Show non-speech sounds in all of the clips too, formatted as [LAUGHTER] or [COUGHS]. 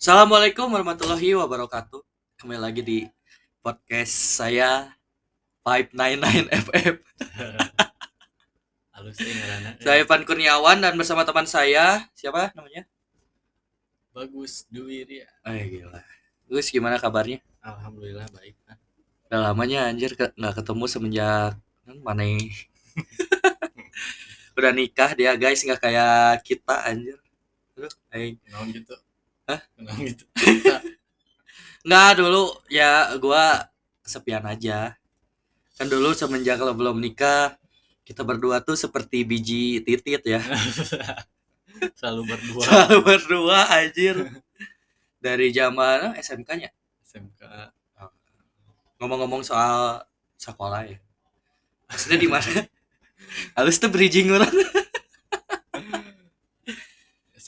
Assalamualaikum warahmatullahi wabarakatuh. Kembali lagi di podcast saya 599 [LAUGHS] FM. [LAUGHS] halus sih ngaranna. Saya Pan Kurniawan dan bersama teman saya siapa namanya? bagus Dwi ya Eh gila. Gus gimana kabarnya? alhamdulillah baik ah. Udah lamanya anjir nggak ketemu semenjak kan, mana [LAUGHS] udah nikah dia guys nggak kayak kita anjir. Aduh, aing. gitu Hah? kenapa gitu Nggak dulu ya gua kesepian aja. Kan dulu semenjak lo belum nikah kita berdua tuh seperti biji titit ya. [LAUGHS] selalu berdua Selalu berdua anjir. Dari zaman eh, SMK-nya. SMK Ngomong-ngomong soal sekolah ya. Maksudnya di mana? Halus tuh bridging orang.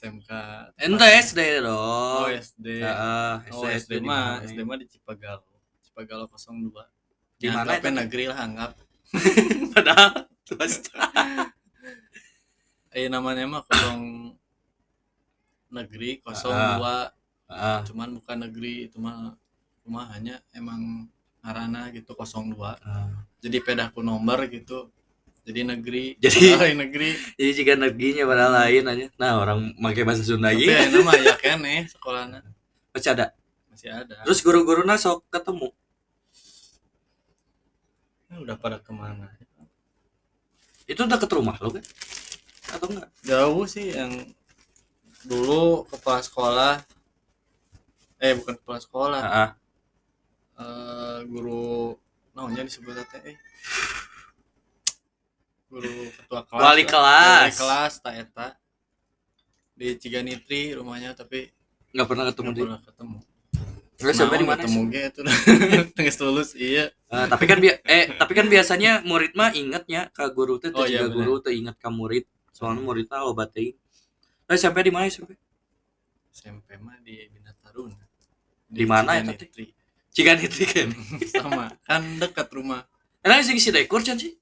SMK Ente SD oh dong. SD Heeh, oh SD mah mana? SD mah di Cipagalo Cipagalo 02 Di mana itu? negeri lah anggap [LAUGHS] Padahal eh namanya mah kosong negeri 02 Heeh. cuman bukan negeri itu mah cuma hanya emang ngarana gitu 02 Heeh. jadi pedaku nomor gitu jadi negeri Jadi- [LAUGHS] Padahal negeri Jadi jika negerinya pada lain aja. Nah, orang pakai bahasa Sunda tapi gitu. nama [LAUGHS] ya kene sekolahnya Masih ada. masih ada Terus guru-guru sok ketemu. Nah, udah pada ke mana Itu udah ke rumah lo kan? Atau enggak? jauh sih yang dulu kepala sekolah eh bukan kepala sekolah Heeh. eh, guru namanya disebut teh eh. Guru ketua kelas Wali kelas. wali kelas tak eta di Ciganitri rumahnya tapi Enggak pernah ketemu nggak pernah ketemu Terus sampai di mana? ketemu sih? ge itu [LAUGHS] tengah lulus iya Eh, tapi kan eh tapi kan biasanya murid mah ingetnya ke guru teh Oh, iya, juga guru teh inget ke murid. Soalnya murid obat teh. Eh sampai di mana sampai? SMP mah di Bina Taruna Di mana eta teh? Ciganitri. Ciganitri kan. [LAUGHS] sama kan dekat rumah Enak sih si Dekur can sih?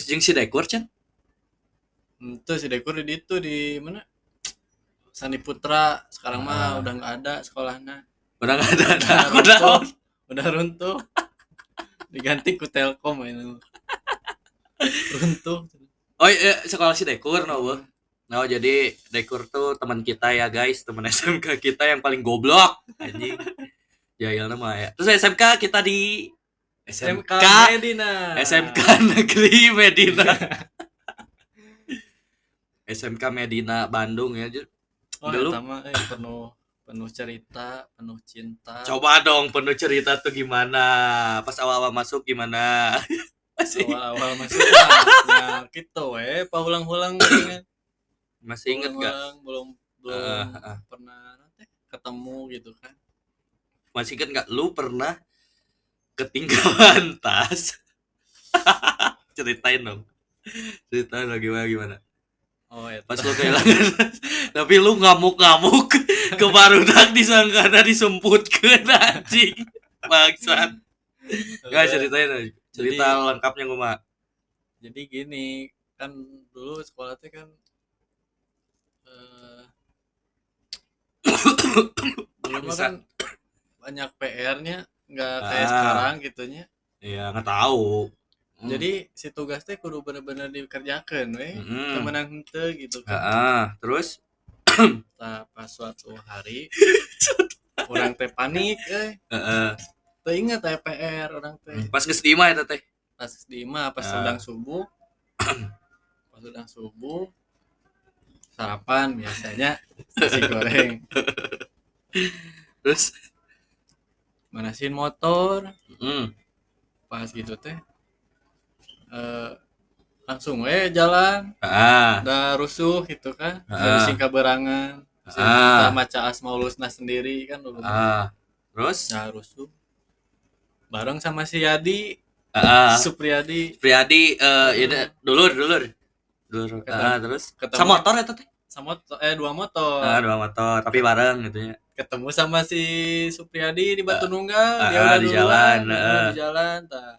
Jeung si Dekur can? itu si Dekur di itu di mana Sandi Putra sekarang Ah. mah udah nggak ada sekolahnya Udah enggak ada. udah Aku udah runtuh udah runtuh diganti ku Telkom ini runtuh Oh iya, sekolah si Dekur no, Bu. No, jadi Dekur tuh teman kita ya guys, teman [LAUGHS] SMK kita yang paling goblok. Anjing. Jahil nama ya. Terus SMK kita di SMK SMK Medina SMK Negeri Medina. [LAUGHS] SMK Medina Bandung ya. Oh, dulu. eta mah, eh, penuh penuh cerita penuh cinta Coba dong penuh cerita tuh gimana? Pas awal-awal masuk gimana? [LAUGHS] Awal-awal masuk ya gitu we paulang-ulang masih inget gak? Belum belum ah, ah. pernah nanti ketemu gitu kan Masih inget gak? Lu pernah ketinggalan [LAUGHS] tas? Ceritain dong. Ceritain dong gimana gimana. oh ya Pas lu kehilangan [LAUGHS] tapi lu ngamuk-ngamuk ke barudak disangka ada disemputkeun [LAUGHS] anjing. Bangsat. Gak ceritain aja. Cerita Jadi- lengkapnya gue mah. jadi gini kan dulu sekolah teh kan eh [COUGHS] dulu kan banyak PR-nya nggak kayak Ah. sekarang gitunya Iya, nggak tahu. Hmm. jadi si tugas teh kudu bener-bener dikerjakan weh Mm-mm. temenan hente gitu kan Heeh, terus Nah, pas suatu hari [LAUGHS] orang teh panik eh heeh. teh ingat teh PR orang teh pas geus di imah eta teh. pas di imah pas Ah. sedang subuh [COUGHS] pas sedang subuh sarapan biasanya nasi goreng [LAUGHS] Terus manasin motor mm, pas gitu teh eh langsung we jalan heeh. udah rusuh gitu kan Ah. dari singka berangan Ah. maca asmaulusna sendiri kan dulu Ah, terus nah rusuh bareng sama si Yadi heeh. Supriyadi Priyadi eh ini dulur dulur. Dulur. Ketemu. Ah, terus Ketemu. sama motor eta teh. sama eh dua motor Ah, dua motor tapi bareng gitu ya. Ketemu sama si Supriyadi di Batu Nunggal ah, dia udah di jalan, ah. di jalan tak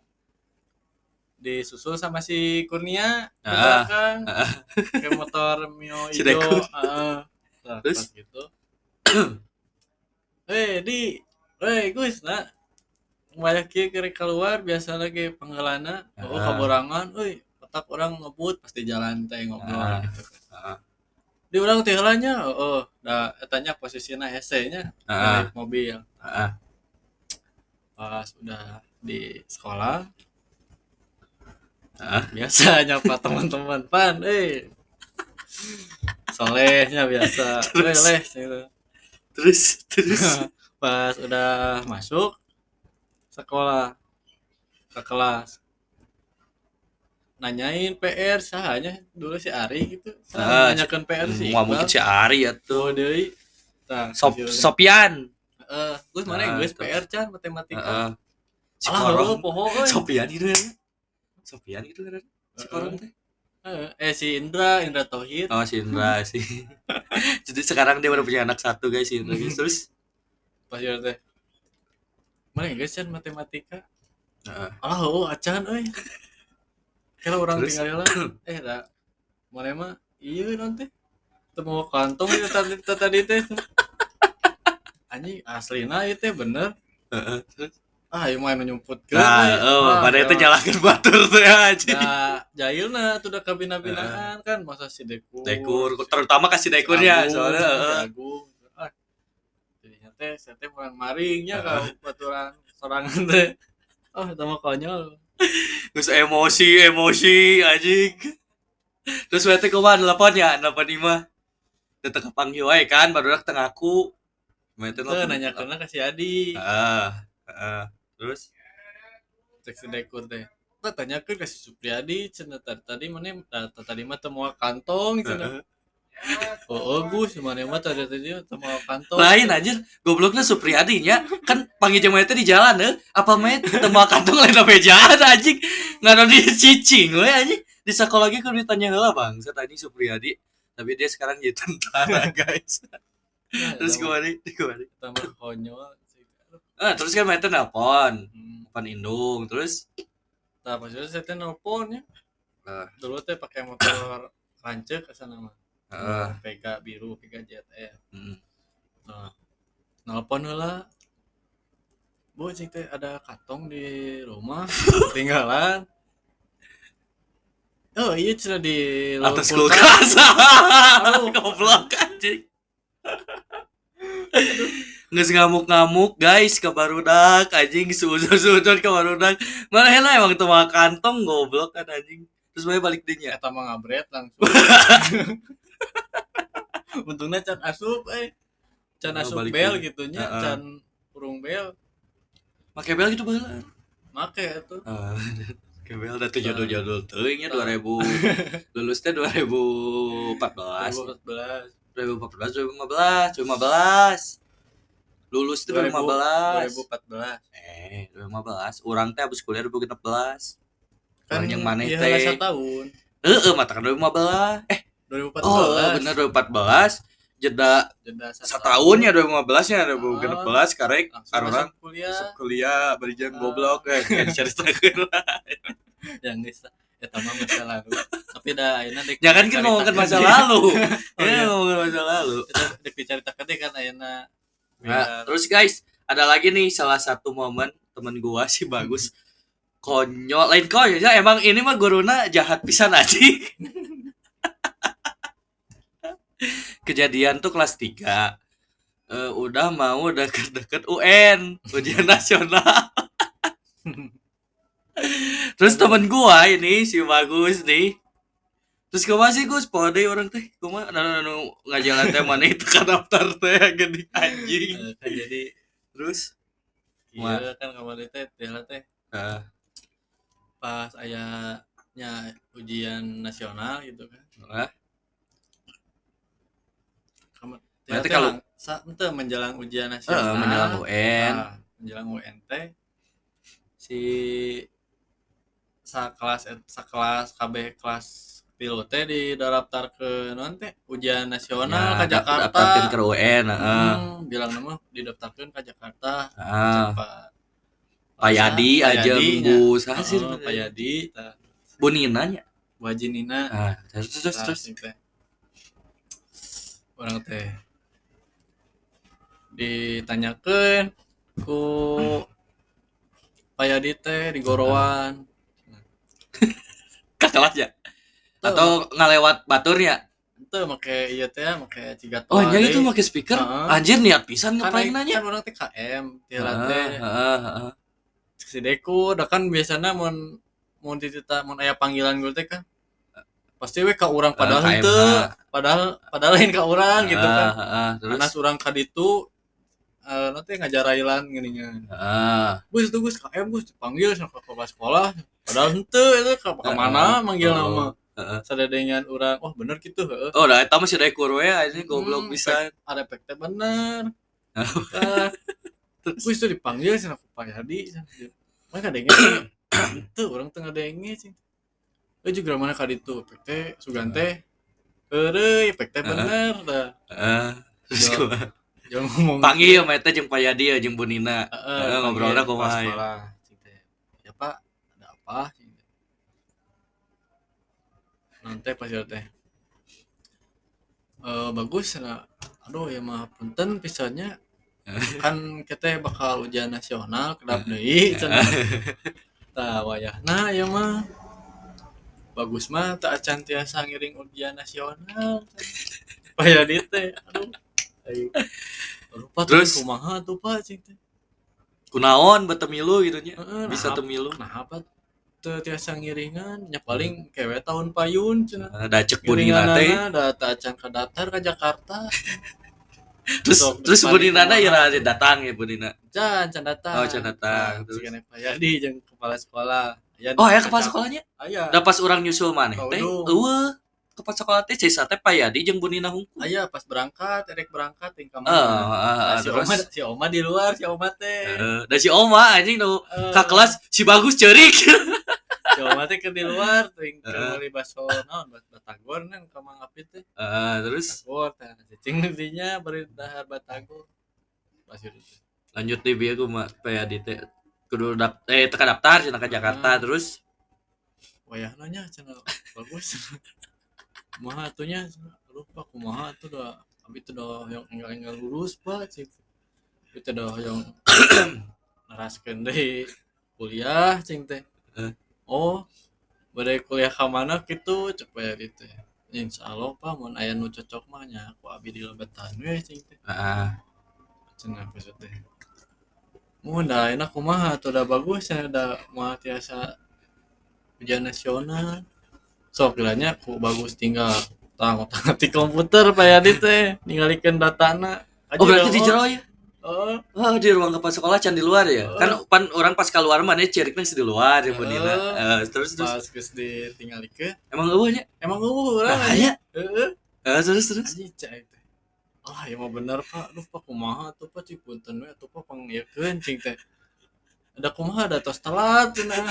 disusul sama si Kurnia di Ah, belakang ah. kayak motor Mio [LAUGHS] hijau ah. Nah, Terus? gitu [CLEARS THROAT] eh di eh Gus nah banyak kieu kiri keluar biasa lagi penggalana oh Ah. kaborangan euy otak orang ngebut pasti jalan teh ngobrol Ah. gitu Ah. Di ulang teh heulanya oh, da etanya posisinya Ah. naik mobil Heeh. pas udah di sekolah Heeh. biasa nyapa teman-teman pan eh solehnya biasa [LAUGHS] Terus? Terus. leh gitu. Terus terus [LAUGHS] pas udah masuk sekolah ke kelas nanyain PR sahanya dulu si Ari gitu Ah, nanyakan PR si Wah mungkin si Ari ya tuh tuh. deui tah Sop. Sopian. eh gus mana Ah, gus terus. PR can matematika Heeh. Si alah poho. Sopian itu kan. Sopian itu kan. Si Korong teh. Eh, eh si Indra Indra Tauhid Oh si Indra [LAUGHS] sih. [LAUGHS] Jadi sekarang dia udah punya anak satu guys si Indra guys. Terus pas teh mana guys can matematika Heeh. alah oh acan euy kira orang Terus? tinggal lah. Eh da mana mah iya nanti. Temu kantong itu tadi tadi teh anjing aslina itu teh bener ah ieu mah anu nyumput Nah, oh, pada itu nyalakan batur tuh ya aja. nah jahilna tuh udah kabina-binaan kan. Masa si dekur. Dekur, terutama kasih dekurnya soalnya. Agung. ah jadinya teh saya teh kurang maringnya kau baturan sorangan teh. Oh itu mah konyol Terus emosi, emosi anjing. Terus wete kumaha nelponnya, nelpon Ima. Tetep kepanggil wae kan, baru tengah aku. Wete Tuh nelpon. nanya karena kasih Adi. Heeh. Terus cek si dekur Nah, tanya ke kasih Supriyadi cenah tadi tadi mana tadi mah temu kantong cenah. Oh, oh Gus mana mah tadi tadi temu kantong. lain anjir, gobloknya Supriyadinya kan panggil jemaah itu di jalan eh. Apa main temu kantong lain apa jalan anjing. Ada di cicing we anjing. Di sekolah lagi kan ditanya heula Bang, saya tadi Supriyadi. Tapi dia sekarang jadi tentara, [LAUGHS] guys. Nah, Terus tambah- gimana? Gimana? tambah konyol. Ah, terus kan Mete nelpon, Hmm. nelpon Indung, terus Nah, itu saya teh nelpon ya. Dulu teh pakai motor [COUGHS] rancak ke sana mah. Heeh. Vega biru, Vega ZR. Hmm. Nah, nelpon heula. Bu, cing teh ada kantong di rumah, tinggalan. Oh iya cina di atas kulkas. [LAUGHS] Goblok anjing. Nges ngamuk-ngamuk guys ke barudak anjing suzon-suzon ke barudak. Mana enak emang tuh kantong goblok kan anjing. Terus bae balik dinya. Eta mah ngabret langsung. [LAUGHS] Untungnya can asup eh. Can Oh, asup bel deui. gitu nya, Heeh. can urung bel. Make bel gitu baheula. Make itu. Ah, Kebel dah tuh jadul-jadul teuing nya 2000 lulusnya 2014 2014. 2014 2015 2015 lulus itu 2015 2014. eh 2015 orang teh habis kuliah 2016 Kan Orang yang maneh iya, teh. tahun. Heeh, mata kan 2015. Eh, 2014. oh, bener 2014. Jeda Jeda setahun ya 2015 nya 2016 karek masuk kuliah. kuliah berjam Ah. goblok eh diceritakeun lah. yang geus eta mah masa lalu. Tapi dah ayeuna dek Jangan kan [LAUGHS] ngomongin masa lalu. Ya ngomongin masa lalu. Eta dek dicaritakeun deh kan ayeuna. Nah, terus guys, ada lagi nih salah satu momen temen gua sih bagus. Konyol, lain konyol ya emang ini mah guruna jahat pisan aja. [LAUGHS] Kejadian tuh kelas 3 Eh, udah mau deket-deket UN ujian nasional. [LAUGHS] Terus temen gua ini si bagus nih. Terus gue masih gus pode orang teh, gue mah anu anu ngajalan teh mana itu kan daftar teh [LAUGHS] gini anjing. Eh, kan jadi Terus iya kan kemarin teh teh teh eh, pas ayahnya ujian nasional gitu kan Kamu Berarti kalau kalau- sa ente menjelang ujian nasional. menjelang UN. Nah, menjelang UN teh si sakelas sakelas KB kelas tilu teh didaftar ke non teh ujian nasional ke Ya, dap- Jakarta. daftarkeun ke UN, heeh. Hmm, bilang nama didaftarkan ke Jakarta. Heeh. Pak Pak Yadi aja Bu Sasir. Oh, Pak Yadi, tah, Bu Nina nya. Bu Haji Nina. Ah, terus terus terus. Orang teh ditanyakan ku Payadi teh di gorowan. Ka kelas ya? Atau ngalewat baturnya itu make iya teh make ciga oh nya itu pakai speaker? Heeh. anjir niat pisan kan ngapain nanya? kan orang teh KM Heeh, tiara teh heeh, heeh. si Deku udah kan biasanya mau mau ditita mau aya panggilan gue teh kan. Pasti we ka urang padahal itu padahal padahal lain ka urang gitu kan. karena urang ka ditu eh nanti ngajarailan gininya. Heeh. Gus itu Gus KM Gus dipanggil sama ke kepala sekolah. Padahal ente itu ke mana manggil Oh, nama. heeh. sadedengan urang oh bener gitu heeh. Oh dah eta masih ada kurwe ini goblok Hmm, bisa. ada efeknya bener. Nah, Gus itu dipanggil sama Pak Yadi mana kadenge itu orang tengah denge sih. Eh juga mana kali itu efeknya sugante Heureuy efeknya Heeh. bener dah. Heeh. terus Panggil mete jeung Payadi ya jeung Bunina Heeh, ngobrolnya panggil kumaha pas ya? Ya Pak, ada apa? Nanti pas teh. Eh bagus nah. Aduh ya mah punten pisannya kan kita bakal ujian nasional kedap deui cenah. Tah wayahna ya mah bagus mah tak acan tiasa ngiring ujian nasional. Paya di teh. Aduh. Ayo. Lupa Terus? terus kumaha tuh Pak cing teh. kunaon betemilu gitu nya. Heeh, bisa nah, temilu kenapa teu tiasa ngiringan? Nya paling kewe tahun payun cenah. Ada cek Bunina teh ngiringanana da ta acan ka daftar ka Jakarta. [LAUGHS] Terus Sok, terus panik Bunina na ya datang ya Bunina can can datang. Oh, can datang. Nah, Terus? cigana Payadi jeung kepala sekolah. Oh ya kepala sekolahnya? Aya. Udah pas orang nyusul maneh teh. eueuh kepala sekolah teh Cesa teh Payadi jeung Bunina hungkul aya pas berangkat erek berangkat ting ka Eh, mana eh, Nah, eh, si terus? Oma si Oma di luar si Oma teh. Eh, dan si Oma anjing nu Eh, ka kelas si bagus cerik [LAUGHS] si Oma teh ke di luar ting ke Eh. meuli baso naon bat- batagor nang ka Mang Apit teh. Eh, terus? Batagor teh cicing dinya beri dahar batagor. Pas itu lanjut di bieu kumaha Payadi teh. Kudu dap eh teka daftar cenah ka Jakarta Hmm. terus? Wayahna nya cenah bagus [LAUGHS] kumaha atunya cenah aduh pak kumaha atuh dah. Abi teh dah yang enggak enggak lulus pak. Abi teh dah yang [COUGHS] naraskeun deui kuliah cing teh. Eh. oh bade kuliah ka mana cek bae di teh. Insya Allah pak mun aya nu cocok mah nya aku abi di lebetan we cing teh. Heeh. cenah maksud teh? Mun da enak kumaha tuh udah bagus ya udah mau tiasa ujian nasional sok kiranya aku bagus tinggal tang di komputer pak Yadi teh ningalikeun datana oh berarti di jero ya? Oh. Oh di ruang kepala sekolah can di luar ya? Oh. Kan pan orang pas keluar mana ceriknya di luar ya Oh. Bunina. Eh, terus terus. Pas geus ditinggalikeun. Emang eueuhnya? emang eueuh urang Bahaya. heeh. Eh, terus terus. anjing cai teh ah ya mah bener pak. Pak kumaha tuh pak? Cik punten we atuh pak pangiekeun cing teh. Ada kumaha? Ada tos telat cenah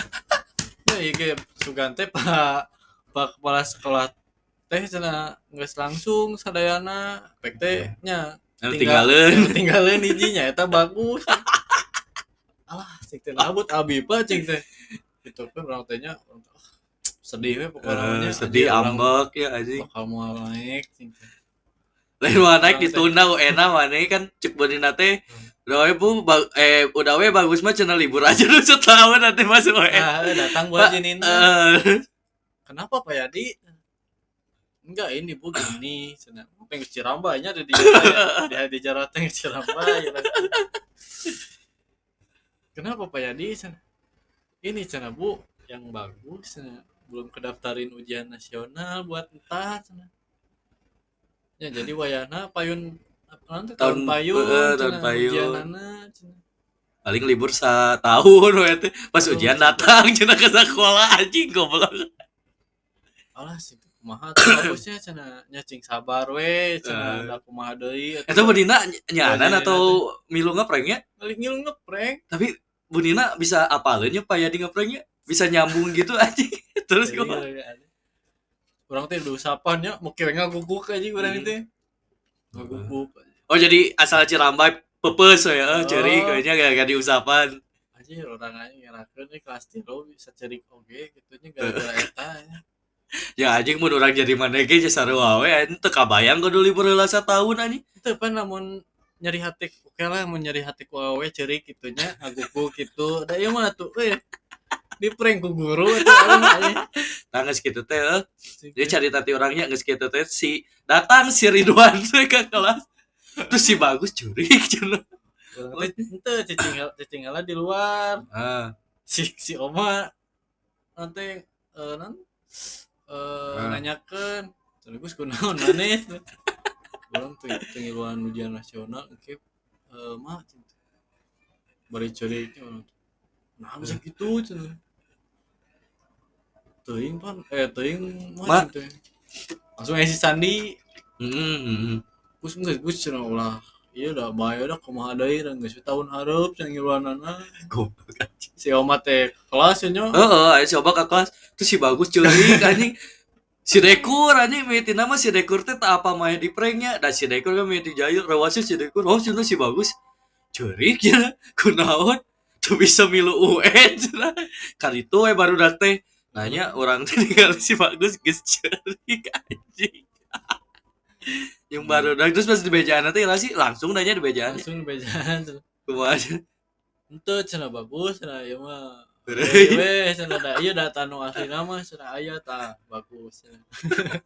ya ieu ge sugante pak kepala sekolah teh cenah geus langsung sadayana teh nya Yang tinggalin. tinggalin ijinya eta bagus [LAUGHS] alah cing teh labut abi pak cing teh gitu kan orang tehnya ah, sedih we pokoknya Eh, sedih ambek ya anjing. bakal mau naik cing teh Lain mah naik ditunda enak mana kan cek Bunina teh. Udah we bu eh udah we bagus mah cenah libur aja dulu setahun nanti masuk we. Ah, datang buat jinin Eh, kenapa Pak Yadi enggak ini bu gini cina pengen cirambanya ada di [LAUGHS] di di jarak tengah ciramba ya. kenapa Pak Yadi cina ini cina bu yang bagus cina belum kedaftarin ujian nasional buat entah cina ya jadi wayana payun nanti tahun, Tahun- payun eh, tahun payun. ujianana, paling libur setahun teh. Pas ujian datang cenah ke sekolah anjing goblok. Alah sih kumaha tuh [COUGHS] bagusnya cenah nyacing sabar we Eh. cenah da kumaha deui Eta Bunina nyanan Bunina atau milu ngepranknya? balik ngilu ngeprank Tapi Bunina bisa apalin ya Pak Yadi ngepranknya? Bisa nyambung gitu [LAUGHS] anjing. Terus gua orang teh udah usapannya mau kira ngaguguk aja orang Hmm. itu ngaguguk Oh jadi asal Cirambai pepes ya, Oh. ceri kayaknya gak, gak diusapan. aja orang aja ngerakeun nih kelas tilo bisa cerik oge gitunya gara-gara eta ya. Anjing mun urang jadi manege ge sarua we anjing teu kabayang kudu libur heula tahun anjing. itu apa namun nyari hati oke lah mau nyari hati awewe cerik gitunya aguku gitu. Da ieu mah tuh eh di prank ku guru aing nah geus kitu teh eh. dia cari tati orangnya geus kitu teh si datang si Ridwan [LAUGHS] ke kelas. Terus si bagus curik [LAUGHS] cenah. Teh henteu cicing cicing di luar. Ah si si oma nanti eh non eh Ah. nanyakeun terus kunaon manis orang tuh pengiluan ujian nasional oke. Eh mah cinta. Bari ceriknya orang nah bisa gitu cenah teuing pan eh teuing Ma. mah cinta. Langsung isi sandi. Hmm, hmm. gus geus gus cenah ulah. Iya dah bahaya dah kumaha deui dan geus tahun hareup cenah ngiluanana goblok anjing. Si oma teh kelas nya Heeh, coba ke kelas terus si bagus curik anjing. Si dekur anjing mimiti nama si dekur teh tak apa main di pranknya. Dan si dekur kan mimiti jayu rawasnya si dekur. Oh cina si bagus. Curik ya. Kunaon? Tuh bisa milu UN cina. Kali itu we baru dak teh nanya orang teh tinggal si bagus geus curik anjing. Yang baru dak terus pas di bejaan nanti lah sih langsung nanya di bejaan. Langsung bejaan kumaha aja. Ente cenah bagus cenah ieu mah. Weh, cenah da ieu data nu asli nama cenah aya tah bagus. [LAUGHS] cenah.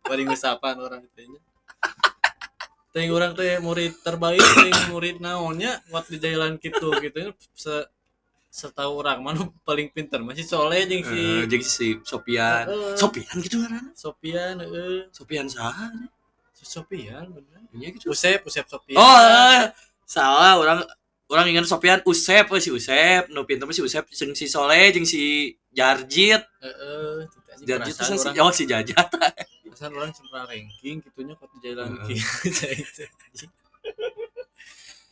Bari ngusapan orang teh nya. Teh urang teh murid terbaik teh murid naonnya buat di jalan kitu gitu se setahu orang mana paling pinter masih soleh jeung si Eh, jeung si Sopian Heeh. Sopian gitu kan Sopian heeh Sopian saha si Sopian bener Iya gitu. Usep Usep Sopian Oh, eh, salah orang orang ingat Sopian Usep we, si Usep, nu mah si Usep jeung si Soleh jeung si Jarjit. heeh Jarjit itu si oh si Jajat. perasaan orang cuma ranking gitunya kok jalan gitu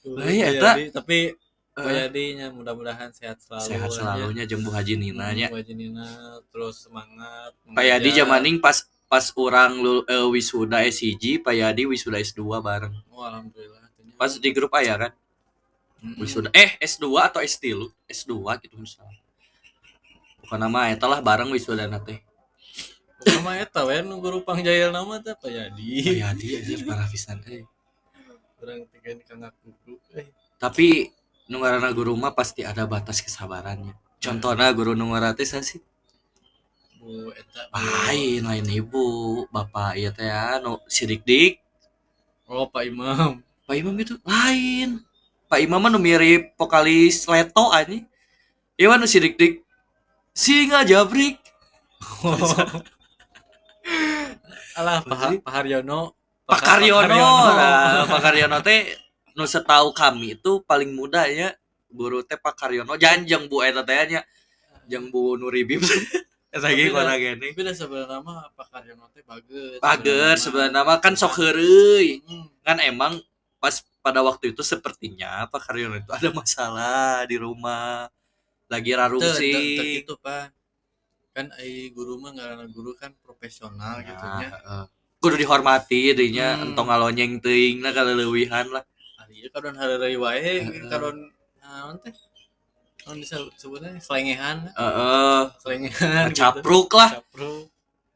Lah, [LAUGHS] iya, tapi Eh, Bayadinya mudah-mudahan sehat selalu Sehat selalunya jeung Bu Haji Nina nya. Bu Haji Nina terus semangat Pak Yadi mengajar. jamaning pas pas orang lu, eh, wisuda S1, Pak Yadi wisuda S2 bareng. oh, alhamdulillah Pas di grup aya kan? Wisuda eh S2 atau S3 S2 gitu misalnya. Bukan nama eta lah bareng wisuda teh. Nama eta we nu guru pangjayal nama teh Pak Yadi. Pak Yadi anjir [LAUGHS] parah pisan euy. Urang tiga di kangak kuku. Eh, tapi nu ngaranna guru mah pasti ada batas kesabarannya contohnya guru nu teh sih Bu eta. lain lain ibu bapak iya teh anu sidik dik Oh, Pak Imam. pak imam itu lain pak imam mah nu mirip vokalis leto ani iya mah nu sidik dik singa jabrik. [LAUGHS] Alah, Apa Pak Haryono. Pak Karyono [LAUGHS] nah, Pak Karyono teh nu setahu kami itu paling muda ya guru teh Pak Karyono janjang bu eta teh nya. Jeung bu Nuribib [LAUGHS] eta ge Tapi dah- kora gini. Tapi dah sebenarnya mah Pak Haryono teh bagus. Pager sebenarnya mah kan sok heureuy. Hmm. Kan emang pas pada waktu itu sepertinya Pak Karyono itu ada masalah di rumah. Lagi rarungsing. gitu, Pak. Kan ai guru mah ngaranna guru kan profesional gitu nya. heeh. Kudu dihormati dirinya Hmm. entong ngalonyeng teuing na kaleuwihan lah. Ari ieu kadon hareureuy wae kadon naon teh? Naon disebutnya selengehan, Heeh, selengehan gitu. capruk lah. Capruk.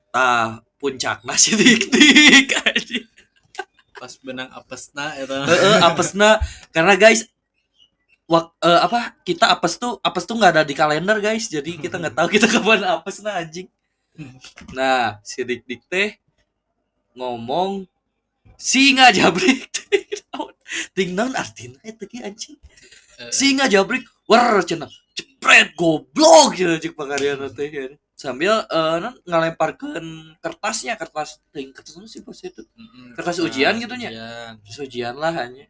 Tah puncakna si dik-dik [LAUGHS] anjing. Pas benang apesna eta. [LAUGHS] Heeh, apesna. Karena guys wak, eh, apa kita apes tuh apes tuh nggak ada di kalender guys. Jadi kita nggak tahu kita [LAUGHS] kapan apesna anjing. Nah si dik dik teh ngomong singa jabrik. [LAUGHS] Ting naon artina eta ge anjing? Eh, singa jabrik wer cenah jepret goblok cenah cek pangariana teh ya. Sambil eh non ngalemparkeun kertasnya kertas ting kertas sih pas itu kertas ujian gitu nya? ujian. ujian lah hanya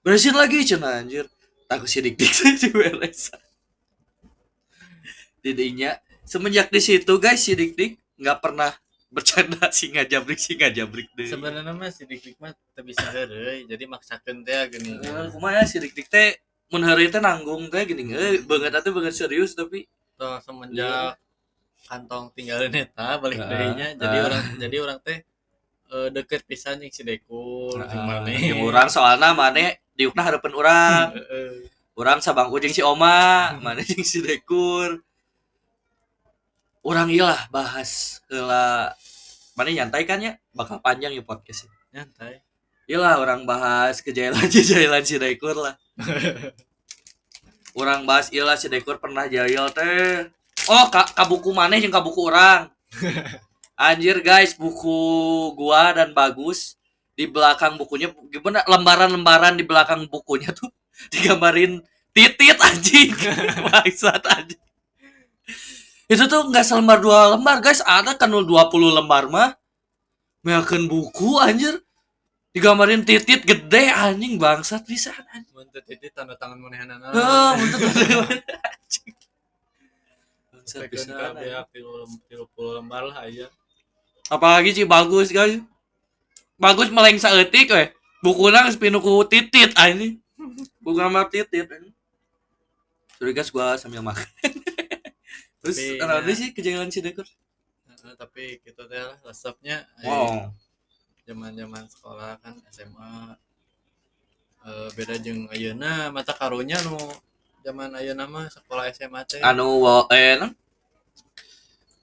beresin lagi cenah anjir takut [LAUGHS] si dik dik diberes didinya semenjak di situ guys si dik dik nggak pernah bercanda [LAUGHS] singa jabrik singa jabrik deh Sebenarnya mah si dik mah teu bisa heureuy, jadi maksakeun teh geuning. Eh, kumaha ya si dik dik teh mun heureuy teh nanggung teh gini eh banget atuh banget serius tapi Tuh semenjak kantong tinggalin eta balik Ah, deui nya jadi orang jadi orang teh eh, deket pisan jeung si Dekul jeung maneh. yang orang soalnya mana diukna harapan orang orang [LAUGHS] sabangku jeung si Oma [LAUGHS] mana jeung si Dekur. Orang ilah bahas heula mana nyantai kan ya? Bakal panjang ya podcast nyantai. Iyalah orang bahas kejailan kejailan si Dekur lah. [LAUGHS] orang bahas iyalah si Dekur pernah jahil teh. Oh, ka, ka buku maneh jeung ka buku orang. [LAUGHS] Anjir guys, buku gua dan bagus di belakang bukunya gimana lembaran-lembaran di belakang bukunya tuh [LAUGHS] digambarin titit anjing. [LAUGHS] Bangsat anjing. Itu tuh nggak selembar dua lembar guys, ada kan 20 lembar mah. Meakeun buku anjir digambarin titit gede anjing bangsat bisa anjing. Muntut itu tanda tangan manehanana. Ah, untuk anjing. Bangsat bisa. 30 lembar lah aja. Apalagi sih bagus guys. Bagus meleng saeutik we. Bukuna geus pinu ku titit anjing. Buku nama titit anjing. Sorry guys gua sambil makan. [LAUGHS] Terus ada ya. sih kejadian si Dekur. Heeh, tapi gitu teh lah resepnya Wow. Zaman-zaman sekolah kan SMA eh, beda jeung ayeuna mata karunya nu zaman ayeuna mah sekolah SMA teh Anu eh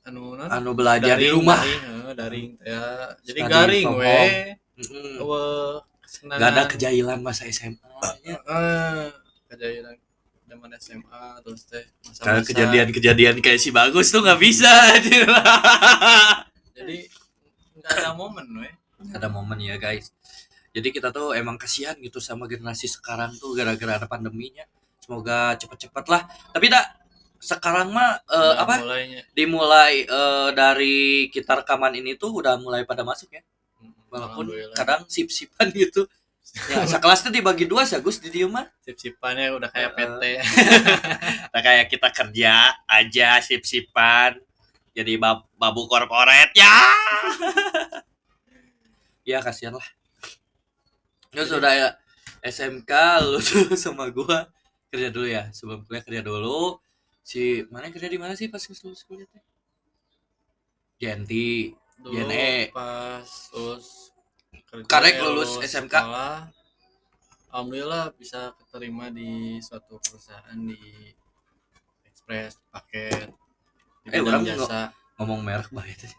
anu non anu belajar di rumah. daring, heeh, daring ya. jadi Study garing we. Weh, Gak ada kejailan masa SMA. nya. Heeh, kejadian zaman SMA terus teh Kalau masa-masa kejadian-kejadian kayak si bagus tuh nggak bisa. [LAUGHS] jadi nggak ada momen we ada momen ya guys. Jadi kita tuh emang kasihan gitu sama generasi sekarang tuh gara-gara ada pandeminya. Semoga cepet-cepet lah. Tapi dak sekarang mah eh, Udah apa mulainya dimulai eh, dari kita rekaman ini tuh udah mulai pada masuk ya. Walaupun kadang sip-sipan gitu. Ya, sekelasnya dibagi dua sih Gus di dia mah. sip-sipannya udah kayak Heeh. PT Nah, [LAUGHS] kayak kita kerja aja sip-sipan jadi bab babu korporat ya. [LAUGHS] ya kasihan lah. Terus udah ya SMK lu tuh sama gua kerja dulu ya sebelum kuliah kerja dulu si mana kerja di mana sih pas lulus kuliah teh Genti JNE. pas lulus kerja, Karek lulus SMK. sekolah, alhamdulillah bisa keterima di suatu perusahaan di Express paket di Eh, orang jasa ngomong merek banget sih.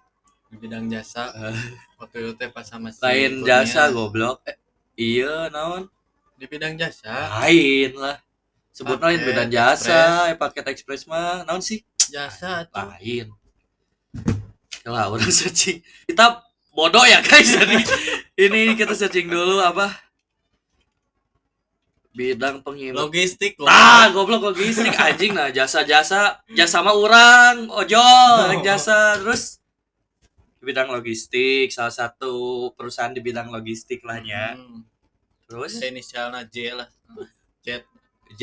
Di bidang jasa. [LAUGHS] Waktu itu teh pas sama si lain Kurnia. jasa goblok. Eh, iya naon? Di bidang jasa. Lain lah. Sebut lain beda jasa eh, paket ekspres mah. Naon sih? Jasa tuh. Lain. Lah orang [LAUGHS] searching. Kita bodoh ya guys. [LAUGHS] Jadi ini kita searching dulu apa? Bidang penghidupan logistik loh. Ah goblok logistik. Anjing nah jasa jasa jasa mah orang ojol yang jasa terus bidang logistik salah satu perusahaan di bidang logistik lah ya. Hmm, terus? Inisialnya J lah. [LAUGHS] J. J.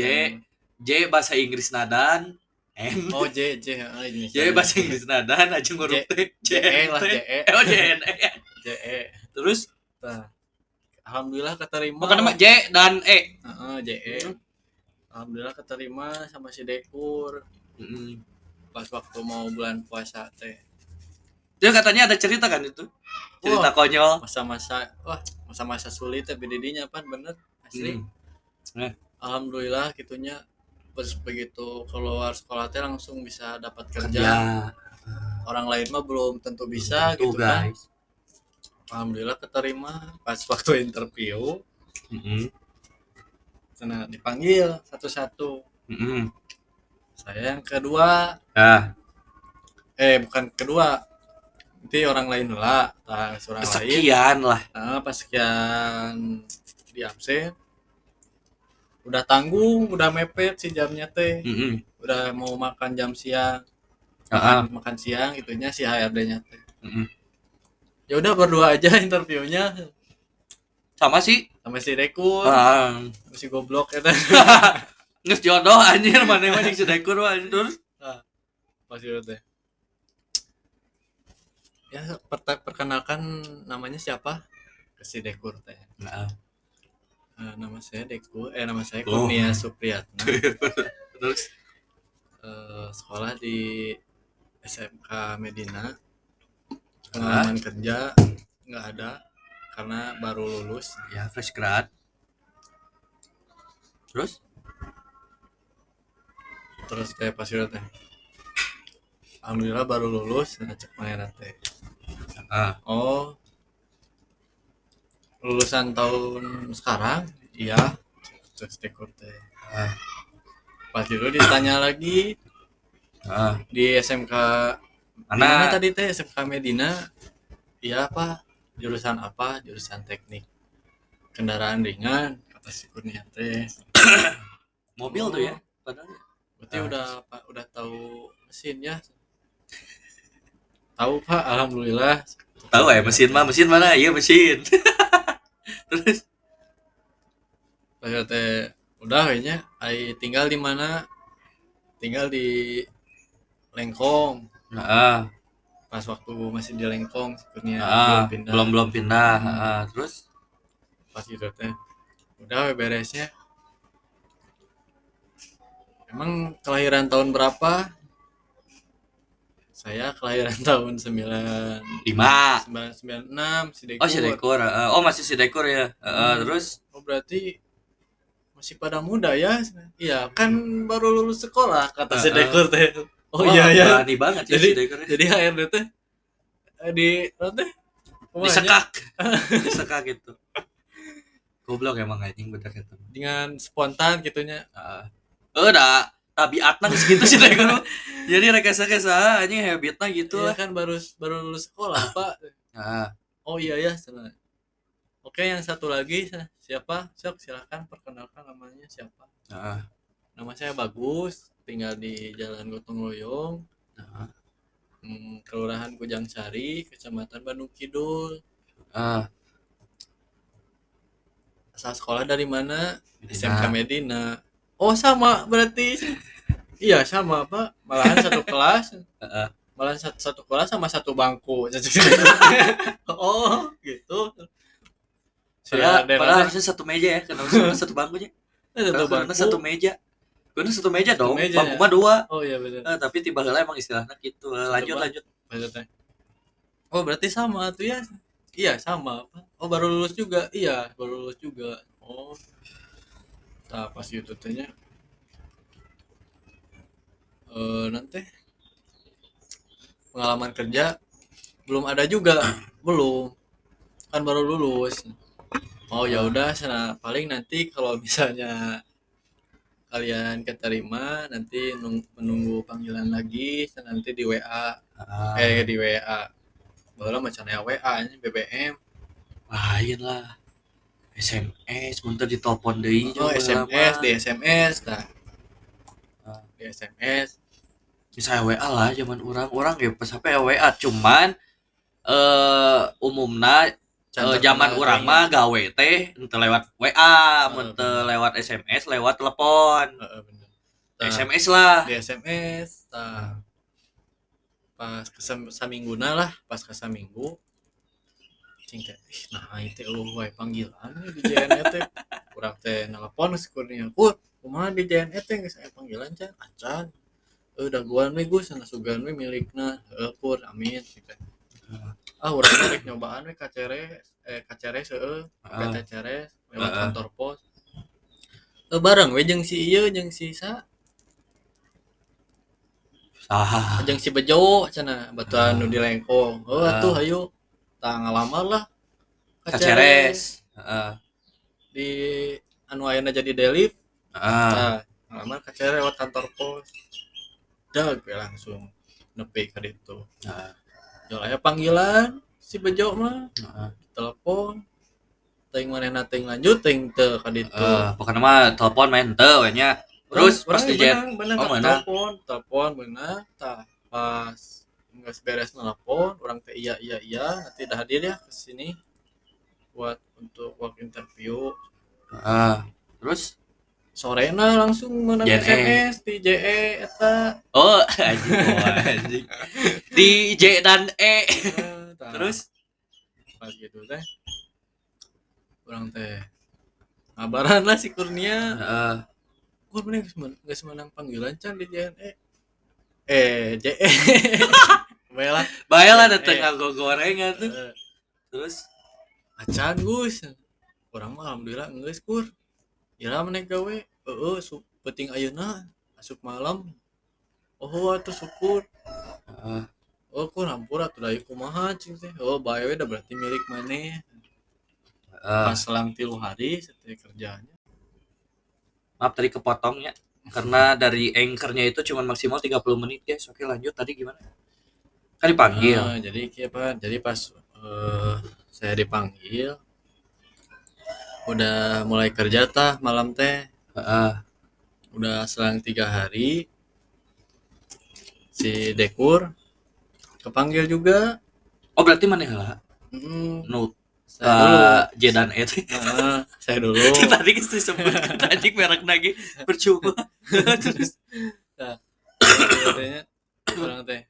J bahasa Inggris nadan. N. Oh J J. Heeh, J bahasa Inggris nadan aja nguruk T J JE lah T. JE oh J N [LAUGHS] E. JE terus? Nah, alhamdulillah keterima. Bukan nama J dan E. Heeh, JE Hmm. alhamdulillah keterima sama si Dekur. Mm. pas waktu mau bulan puasa teh dia katanya ada cerita kan itu? Cerita Wah. konyol. masa-masa wah masa-masa sulit tapi didinya apa bener. Asli. Hmm. alhamdulillah gitunya pas begitu keluar sekolah teh langsung bisa dapat kerja. Kerja. Orang lain mah belum tentu bisa Tuh, gitu kan. guys. Alhamdulillah keterima. Pas waktu interview Mm-mm. sana dipanggil satu-satu. Mm-mm. saya yang kedua. Ah. Eh bukan kedua nanti orang lain lah nah, orang lain. Sekian lah. Nah, pas sekian di absen udah tanggung udah mepet si jamnya teh. Mm-mm. udah mau makan jam siang makan, makan siang itunya si HRD-nya teh. Mm-mm. ya udah berdua aja [LAUGHS] interviewnya. Sama sih sama si Dekur ah. Sama si goblok ya teh. [LAUGHS] Nges jodoh anjir mana mana si dekur wah, terus pas itu teh ya perta- perkenalkan namanya siapa? Si Dekur teh. Nah, Eh, nama saya Dekur eh nama saya Oh. Kurnia Supriyatna. [LAUGHS] Terus? Eh, sekolah di SMK Medina. Pengalaman kerja nggak ada karena baru lulus. Ya fresh grad. Terus? Terus teh pas itu teh alhamdulillah baru lulus nah cek mana teh. Ah. Oh. Lulusan tahun sekarang? Iya. Terus dekur teh. Ah. pas itu ditanya lagi Ah. di SMK mana? Tadi teh? SMK Medina. Iya apa? Jurusan apa? Jurusan teknik kendaraan ringan kata si Kurnia teh. [COUGHS] Mobil tuh ya padahal berarti Ah. udah udah tahu mesin ya tahu pak. Alhamdulillah. Tahu ya mesin mah mesin mana? Iya mesin. [LAUGHS] Terus? Itu teh udah kayaknya. Ai tinggal di mana? Tinggal di Lengkong. Ah pas waktu masih di Lengkong Kurnia ah, pindah. belum belum pindah. Hmm. ah, terus? Pas gitu teh. Udah beresnya. Emang kelahiran tahun berapa saya kelahiran [LAUGHS] tahun 9 lima. 996 si Dekur. oh si dekor ah. oh masih si dekor ya. Ah, Hmm. terus? Oh, berarti masih pada muda ya? Iya kan baru lulus sekolah kata si Ah, ah. Dekur teh. Oh Wah, iya ya berani banget ya Jadi- si dekor jadi HRD teh eh, di apa teh? Disekak. [LAUGHS] Disekak gitu. Goblok emang anjing bener gitu dengan spontan gitunya. Ah. udah tabiatna geus gitu sih dekor [LAUGHS] jadi rekesa-kesa anjing habitnya gitu Iya lah kan baru baru lulus sekolah pak ah. Oh iya ya, salah. Oke, yang satu lagi siapa? Sok silakan perkenalkan namanya siapa? Ah. Nama saya Bagus, tinggal di Jalan Gotong Royong, Ah. hmm, Kelurahan Kujang Sari, Kecamatan Bandung Kidul. Ah. Asal sekolah dari mana? Medina. SMK Medina. Oh, sama berarti. iya, sama, Pak. Malahan satu [LAUGHS] kelas. Malahan satu, satu kelas sama satu bangku. [LAUGHS] oh, gitu. Saya Saya padahal harusnya satu meja ya, kenapa sih [LAUGHS] satu bangkunya? satu Karena bangku. satu meja. Karena satu meja Satu dong, meja, bangku ya? mah dua. Oh iya benar. Eh, tapi tiba heula emang istilahnya gitu. Lanjut lanjut. Maksudnya. Oh berarti sama tuh ya? Iya sama. Pak. Oh baru lulus juga? Iya baru lulus juga. Oh. Nah pas gitu tehnya. Eh nanti pengalaman kerja belum ada juga. Belum kan baru lulus. Oh ya udah sana paling nanti kalau misalnya kalian keterima nanti nung- menunggu panggilan lagi sana nanti di WA Ah, eh di WA baru macam ya WA ini BBM lain lah. SMS, munter ditelepon deui oh SMS di SMS nah Ah. di SMS Bisa WA lah zaman orang-orang ya pas HP WA cuman eh eh, Cantik zaman orang teuing. mah gawe teh ente lewat WA, teu bener. lewat SMS, lewat telepon. Heeh, bener. Nah, SMS lah. di SMS nah, pas kesam samingguna lah pas ke saminggu cing teh. Nah itu lu wae panggilan di JNE teh. Urang teh nelpon si kurnia ku kumaha di JNE teh geus aya panggilan can acan. Eh daguan we Gus sana sugan we milikna. Heuh pur amin teh ah urang rek nyobaan we kaceres eh kaceres heueuh Ah. kata caceres lewat kantor pos. Eh bareng we jeung si ieu jeung si sa. Ah, jeung si Bejo cenah batuan Ah. nu di lengkong. Oh Ah. atuh hayu tah ngalamar lah ka kaceres. Heeh. di anu jadi delif Heeh. nah ngalamar ka Ceres lewat kantor pos dag langsung nepi ka ditu Heeh. jol aya panggilan si Bejo mah Heeh. telepon teuing manehna teuing lanjut teuing teu ka ditu Eh, pokoknya mah telepon main teu we nya. Terus pas di Oh, mana? telepon telepon benang tah pas nggak beres nelpon orang teh iya iya iya. Nanti dah hadir ya ke sini buat untuk work interview. Heeh. Terus? Sorena langsung menang. SMS di JE eta. Oh [LAUGHS] anjing oh, anjing. Di J dan E. Tah, [LAUGHS] Terus? Pas gitu teh. Orang teh ngabaran lah si Kurnia. Gue bener nggak semenang panggilan can di JNE eh JE Baiklah [LAUGHS] Bae lah JNE. dateng nganggo gorengan tuh. Eh, Terus? Acan gus. Orang mah alhamdulillah geus kur ira meneh gawe. Heeh su penting ayeuna asup malam. Oh atuh syukur. Heeh. oh kur hampura atuh da ieu kumaha cing teh? Oh bae we da berarti milik maneh Heeh. pas selang tilu hari setelah kerjanya maaf tadi kepotongnya karena dari anchornya itu cuma maksimal 30 menit guys oke lanjut. Tadi gimana? Kan dipanggil. Nah, jadi apa? Jadi pas eh, saya dipanggil udah mulai kerja tah malam teh. Heeh. udah selang tiga hari si dekur kepanggil juga. Oh berarti mana lah Hmm, dulu. uh, Jedan et Heeh, saya dulu. [LAUGHS] Tadi disebut anjing merek lagi percuma. [LAUGHS] Terus. Katanya orang teh.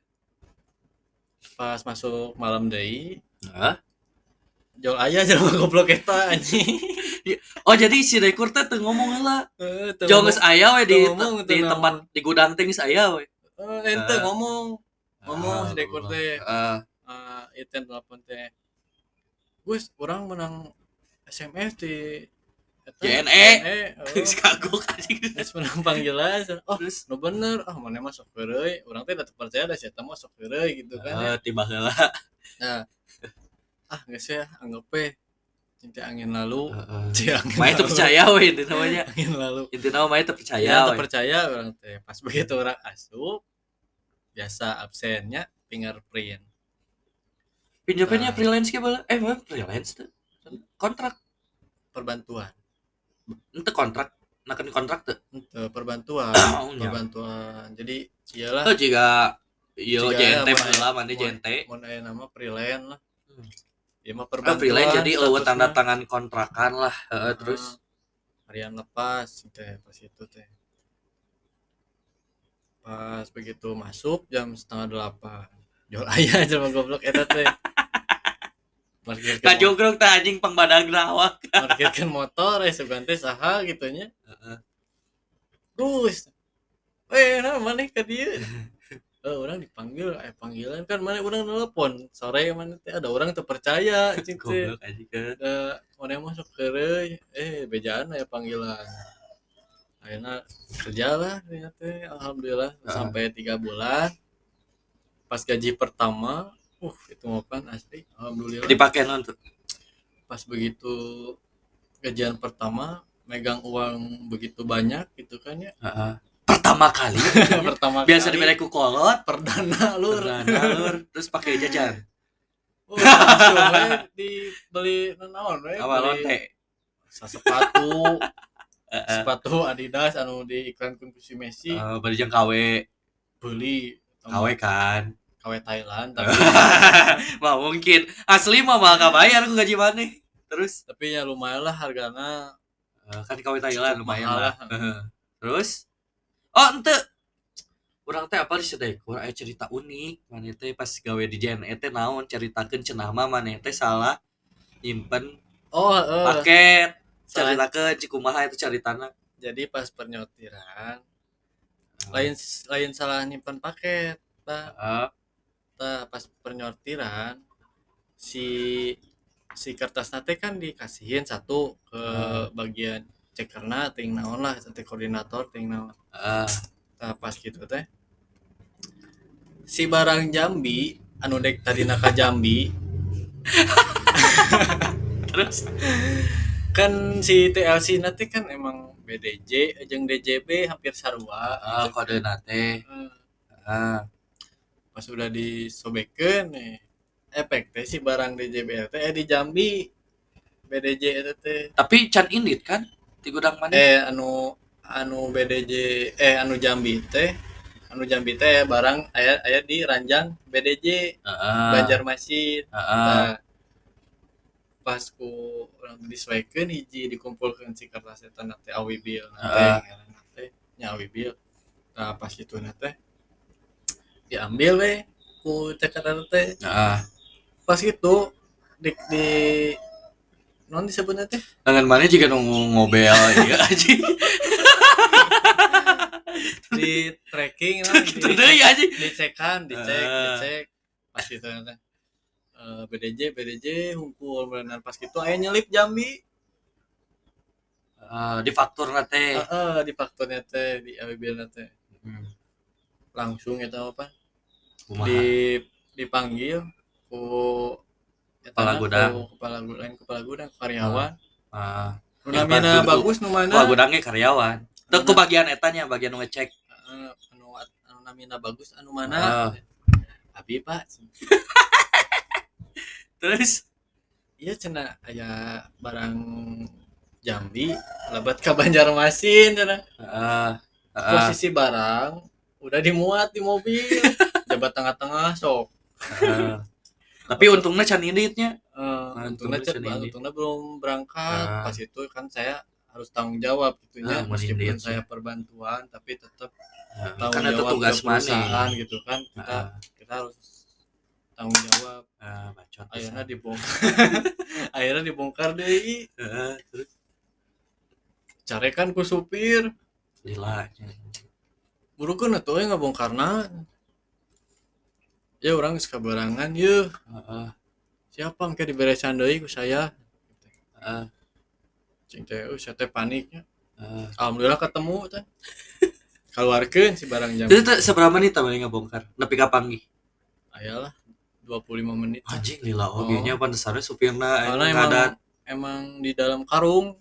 Pas masuk malam deui Hah? jol aya jelema [LAUGHS] goblok eta anjing. Oh jadi si Dekur teh teu ngomong lah Eh, teu Jauh geus aya we di ngomong, di tempat di gudang teh geus aya we. Eh, ente ngomong. Ngomong si Dekur teh. Heeh. uh, itu telepon teh. Gus orang menang SMS di JNE. oh. [LAUGHS] Geus kagok anjing Terus menang panggilan oh terus no bener ah mana mah sok urang teh teu percaya da si eta mah sok gitu kan ya. Eh, tiba heula [LAUGHS] nah ah geus ya anggap we cinta angin lalu Heeh. Cinta angin Main lalu. percaya we itu namanya [LAUGHS] angin lalu intinya main percaya ya we. terpercaya orang teh pas begitu orang asup biasa absennya fingerprint pinjamannya Nah. freelance ke bala eh mana freelance tuh kontrak. Perbantuan. Ente kontrak. Nakan kontrak tuh. Perbantuan. [COUGHS] Perbantuan. Jadi iyalah. Oh jika yo JNT mun- mana JNT mau aya nama freelance lah. Hmm. ya mah Ah, perbantuan freelance jadi statusna. tanda tangan kontrakan lah. Heeh, Ah, terus? harian lepas teh pas itu teh. Pas begitu masuk jam setengah delapan. Jual ayah [LAUGHS] aja goblok eta teh mo- kajogrok teh anjing pangbadag awak [LAUGHS] parkirkeun motor eh sugan teh saha gitunya Heeh. Gus eh nah mana ke dia? [LAUGHS] Eh, orang dipanggil eh panggilan kan mana orang telepon sore mana teh ada orang terpercaya cing teh. Eh, mana masuk kerja eh bejaan ya panggilan. Akhirnya kerja lah ternyata alhamdulillah. Ah. sampai tiga bulan. Pas gaji pertama uh itu mah kan asli. Alhamdulillah. Dipakai non tuh pas begitu gajian pertama megang uang begitu banyak gitu kan ya. Heeh. pertama kali [LAUGHS] pertama biasa kali. Diberi ku kolot perdana lur perdana lur. terus pakai jajan. Oh, langsung dibeli naon we? Apa beli lonte. sepatu. Sepatu Adidas anu di iklan kun si Messi. Bari jeung KW beli. KW kan KW Thailand [LAUGHS] tapi mah mungkin. Asli mah mah bayar ku gaji mana terus? Tapi ya lumayan lah hargana eh, kan KW Thailand lumayan lah. lah. Terus? Oh ente. Orang teh apa di sedekur aya cerita unik. Mana teh pas gawe di JNE teh naon? Ceritakeun cenah mah mana teh salah nyimpen oh eh, paket. Ceritakeun cikumaha itu ceritana. Jadi pas pernyotiran lain lain salah nyimpan paket pak. Heeh. Tah, pas pernyortiran si si kertas nate kan dikasihin satu ke Hmm. bagian cekerna ting naon lah teh koordinator ting naon Heeh. Tah, pas gitu teh si barang Jambi anu dek tadi naka Jambi [LAUGHS] terus kan si TLC nanti kan emang BDJ jeung DJB hampir sarua Heeh, gitu. kode nate Eh, Heeh. Pas udah disobekeun nih. Efek teh si barang teh eh, di Jambi. BDJ itu teh tapi can indit kan? Di gudang mana? Eh anu anu BDJ eh anu Jambi teh anu Jambi teh barang. Aya aya di ranjang BDJ Heeh. Banjarmasin Heeh. Nah, pas ku orang disesuaikan hiji dikumpulkan si kertas eta na teh awi bil na teh Heeh. ngaranna teh nya awi bil. Nah pas itu na teh diambil we ku cekatan teh Heeh. pas itu di, di non disebutnya teh? Dengan mana jika nunggu ngobel [LAUGHS] ya aja [LAUGHS] di tracking lah di, gitu deh ya aja dicekan dicek Ah. dicek. Pas itu na teh. Eh, BDJ BDJ hunkul berenang pas itu aya nyelip Jambi. Eh, di faktur nate Heeh, di faktornya teh di awi bil na teh. Hmm. langsung itu apa Di dipanggil ku Kepala gudang. ku kepala gudang kepala gudang karyawan Ah, Yang namina bagus nu mana kepala gudangnya karyawan. Mana? ke bagian etanya, bagian nu ngecek. Eh, anu anu namina bagus anu mana Ah. abi pak [LAUGHS] Terus iya cina aya barang Jambi lebat ke Banjarmasin heeh. heeh. posisi barang udah dimuat di mobil [LAUGHS] jabat tengah-tengah sok heeh. Tapi untungnya can iritnya. Eh, Nah, untungnya sendiri. untungnya belum berangkat Ah. pas itu kan saya harus tanggung jawab gitunya Ah, meskipun saya perbantuan tapi tetap Heeh. tanggung Kan itu jawab tugas perusahaan gitu kan kita Heeh. kita harus tanggung jawab Ah, bacot. akhirnya dibongkar [LAUGHS] akhirnya dibongkar deh Heeh, terus carekan ku supir lila. buru kan atuh nggak bongkarna ya orang sekabarangan ya Heeh. siapa yang diberesan deui ku saya Heeh. cing teh oh, saya teh paniknya heeh. alhamdulillah ketemu teh keluarkan si barang jam Itu seberapa menit tamanya ngebongkar? Nepi ka panggih. ayalah 25 menit Anjing lila oge nya pantesannya supirna karena eh, emang emang di dalam karung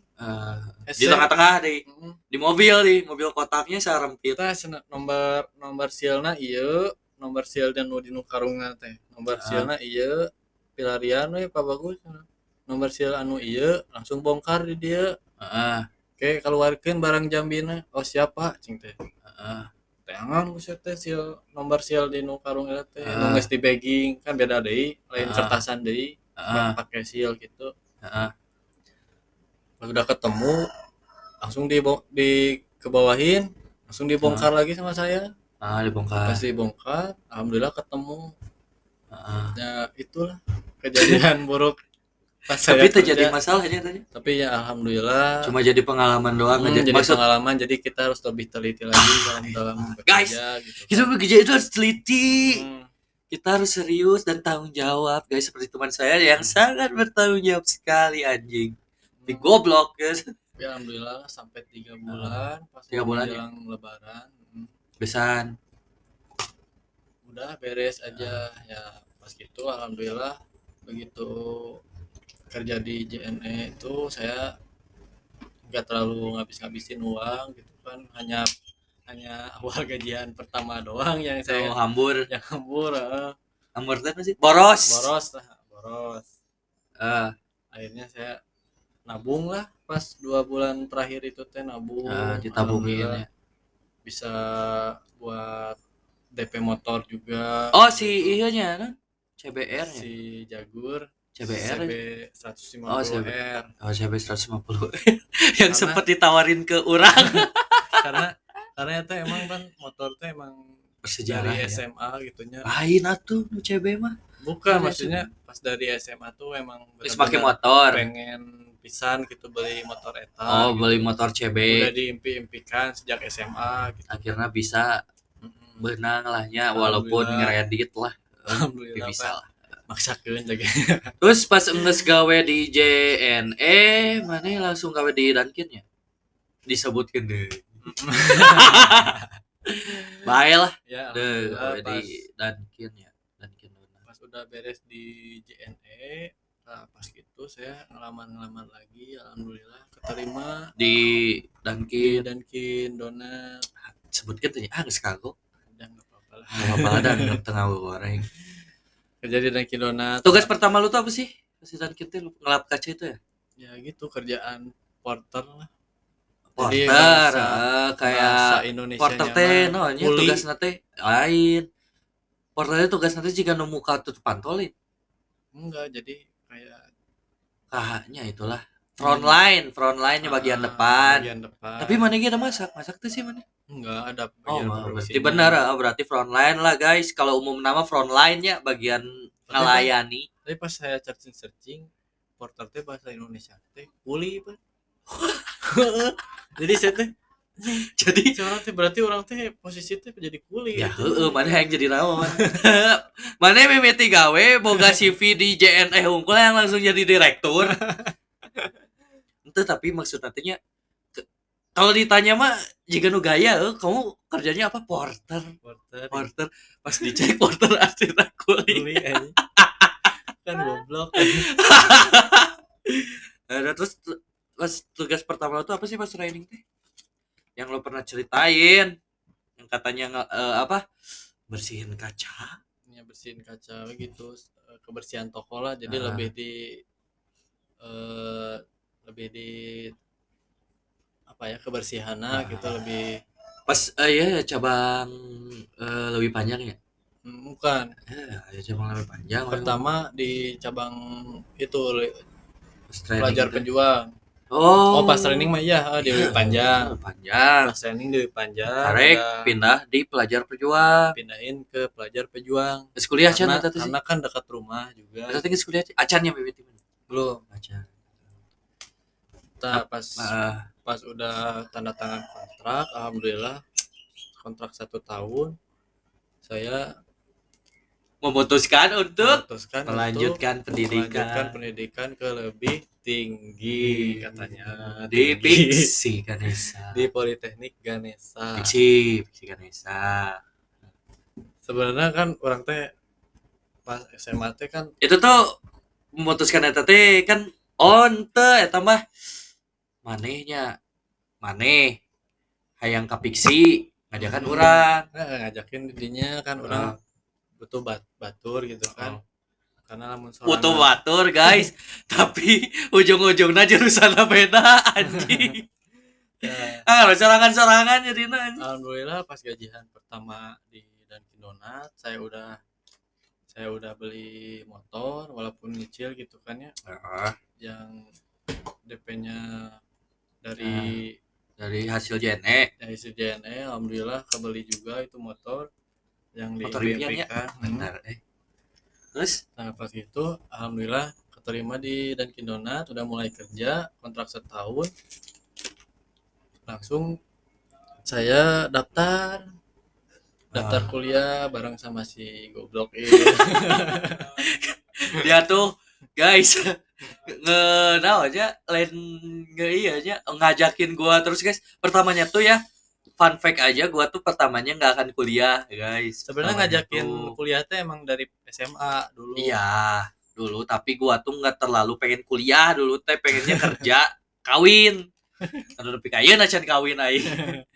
Ese. di tengah-tengah deh. Mm. Di mobil di mobil kotaknya sarempit. kita nomor nomor sialna iya nomor sial dan nu di nu karungna teh nomor Ah. sialna iya pilarian we pak bagus nomor sial anu iya langsung bongkar di dia Heeh. oke keluarkan barang jambina oh siapa cing teh Heeh. tangan buset teh sial nomor sial di nu karung eta teh Ah. nu geus di bagging kan beda deui lain Ah. kertasan deui Heeh. pakai seal gitu Heeh. pas udah ketemu langsung di di kebawahin langsung dibongkar lagi sama saya Ah, dibongkar. pas dibongkar alhamdulillah ketemu Heeh. ya itulah kejadian [LAUGHS] buruk pas Tapi terjadi kerja. masalahnya tadi. tapi ya alhamdulillah Cuma jadi pengalaman doang Hmm, aja. jadi Maksud pengalaman jadi kita harus lebih teliti lagi dalam dalam Guys, bekerja gitu kita bekerja itu harus teliti. Hmm, Kita harus serius dan tanggung jawab, guys. Seperti teman saya yang sangat bertanggung jawab sekali anjing. Di goblok, guys. tapi alhamdulillah sampai tiga bulan pas Ah. Tiga bulan ya? lebaran hmm, Besan. udah beres aja ya pas gitu alhamdulillah begitu kerja di JNE itu saya nggak terlalu ngabis-ngabisin uang gitu kan hanya hanya awal [LAUGHS] gajian pertama doang yang Oh, saya hambur. [LAUGHS] yang hambur eh. Hambur itu apa sih? Boros. boros lah boros Eh, akhirnya saya nabung lah pas dua bulan terakhir itu teh nabung eh, ditabungin ya. Bisa buat DP motor juga Oh, si iya kan? CBR nya. si Jagur CBR. CB ya? 150 Oh, CB. R Oh, CB 150. [LAUGHS] yang Karena- sempat ditawarin ke orang. [LAUGHS] karena karena itu emang kan motor tuh emang Bersejarah dari ya. SMA gitunya Lain atuh CB mah. bukan Dari maksudnya pas dari SMA tuh emang Terus pakai motor. pengen pisan gitu beli motor eta Oh, gitu. beli motor CB. udah diimpi-impikan sejak SMA gitu Akhirnya bisa benang lah nya walaupun ngeredit lah. alhamdulillah bisa lah. maksakeun jaga [LAUGHS] Terus pas enggeus gawe di JNE, mana langsung gawe di Dunkin ya? Disebutkan deh. [LAUGHS] Baik lah, ya deh gawe di Dunkin ya. Dunkin pas udah beres di JNE nah, pas gitu saya ngelamar-ngelamar lagi alhamdulillah keterima Di di Dunkin Dunkin Donat sebutkan tuh ah geus kagok. udah nggak apa-apa lah Apa ada tengah goreng. kerja di Dunkin Donat Tugas pertama lu tuh apa sih? Di Dunkin tuh lu ngelap kaca itu ya? ya gitu kerjaan porter lah Porter, bahasa- eh, bahasa kayak Indonesia porter teh no tugas nanti lain. Porter teh tugas nanti jika nemu ka tutup pantolin. enggak jadi kayak Kahnya itulah front line, front line-nya bagian ah, depan. bagian depan Tapi mana kita masak? Masak tuh sih mana? enggak ada Oh, bagian berarti benar ah, berarti front line lah guys. Kalau umum nama front line-nya bagian Tapi ngelayani. tapi pas saya searching searching porter teh bahasa Indonesia teh kuli [LAUGHS] jadi saya teh [LAUGHS] Jadi orang teh berarti orang teh posisi teh jadi kuli ya heeh mana yang jadi naon? [LAUGHS] mana mimiti gawe boga CV di JNE unggul yang langsung jadi direktur. [LAUGHS] Itu tapi maksud nantinya kalau ditanya mah jika nu gaya eh, kamu kerjanya apa? Porter. Porter. Porter. Pas dicek porter asli kuli kuli aja kan goblok Ada terus pas tugas pertama tuh apa sih pas training teh? Yang lo pernah ceritain yang katanya eh, apa? Bersihin kaca. ya bersihin kaca gitu eh, kebersihan toko lah jadi Ah. lebih di eh lebih di apa ya kebersihannya Ah. gitu lebih Pas eh ya cabang eh, lebih panjang ya. Hmm, bukan Eh, ada cabang lebih panjang. pertama di cabang itu pelajar teh. pejuang Oh. oh pas training mah iya ah, di lebih panjang Panjang. pas training di lebih panjang Karek udah pindah di pelajar pejuang. pindahin ke pelajar pejuang Terus kuliah Acan eta teh sih. karena kan dekat rumah juga Eta teh geus kuliah Acan ya bibit belum Acan. Nah, pas Ah, pas udah tanda tangan kontrak alhamdulillah kontrak satu tahun saya memutuskan untuk memutuskan melanjutkan untuk melanjutkan pendidikan pendidikan ke lebih tinggi katanya di. Piksi Ganesa. di Politeknik Ganesha Piksi, Piksi Ganesa. sebenarnya kan orang teh pas SMA teh kan Itu tuh memutuskan eta teh kan on teh eta mah manehnya maneh hayang ka Piksi ngajakan Hmm. urang. eh, ngajakin didinya kan orang butuh bat batur gitu kan Oh. Karena lamun sorangan- batur guys, [LAUGHS] tapi ujung-ujungnya jurusan beda anjing. [LAUGHS] Ya, Ah, sorangan-sorangan jadinya anjing. alhamdulillah pas gajian pertama di Dunkin Donat saya udah saya udah beli motor walaupun nyicil gitu kan ya Heeh. yang DP-nya dari dari hasil JNE dari CJNE alhamdulillah kebeli juga itu motor yang di Motor impian ya? BMPK. Hmm. benar eh terus? Nah pas itu alhamdulillah keterima di Dunkin Donat udah mulai kerja kontrak setahun. Langsung saya daftar. Daftar Ah. kuliah bareng sama si goblok ini. [LAUGHS] Dia tuh guys nge aja lain nge iya aja ngajakin gua terus guys. Pertamanya tuh ya fun fact aja gua tuh pertamanya nggak akan kuliah guys. Sebenarnya ngajakin tuh. kuliah teh emang dari SMA dulu. Iya dulu. Tapi gua tuh nggak terlalu pengen kuliah dulu teh pengennya kerja [LAUGHS] kawin. Ada lebih kaya nacan kawin aing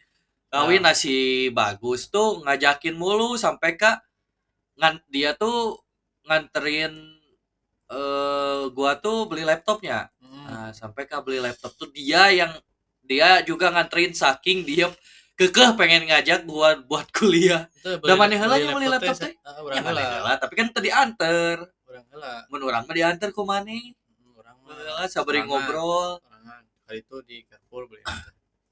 [LAUGHS] kawin nasi bagus tuh ngajakin mulu sampai kak ngan dia tuh nganterin eh gua tuh beli laptopnya. Hmm. nah, sampai kak beli laptop tuh dia yang dia juga nganterin saking dia kekeh pengen ngajak gua buat kuliah. Itu Da maneh heula yang beli laptop teh, ah, ya urang mana heula tapi kan tadi anter urang heula. Mun urang mah dianter ku maneh Hmm, urang mah Heula, sabari ngobrol. Kali itu di Carrefour beli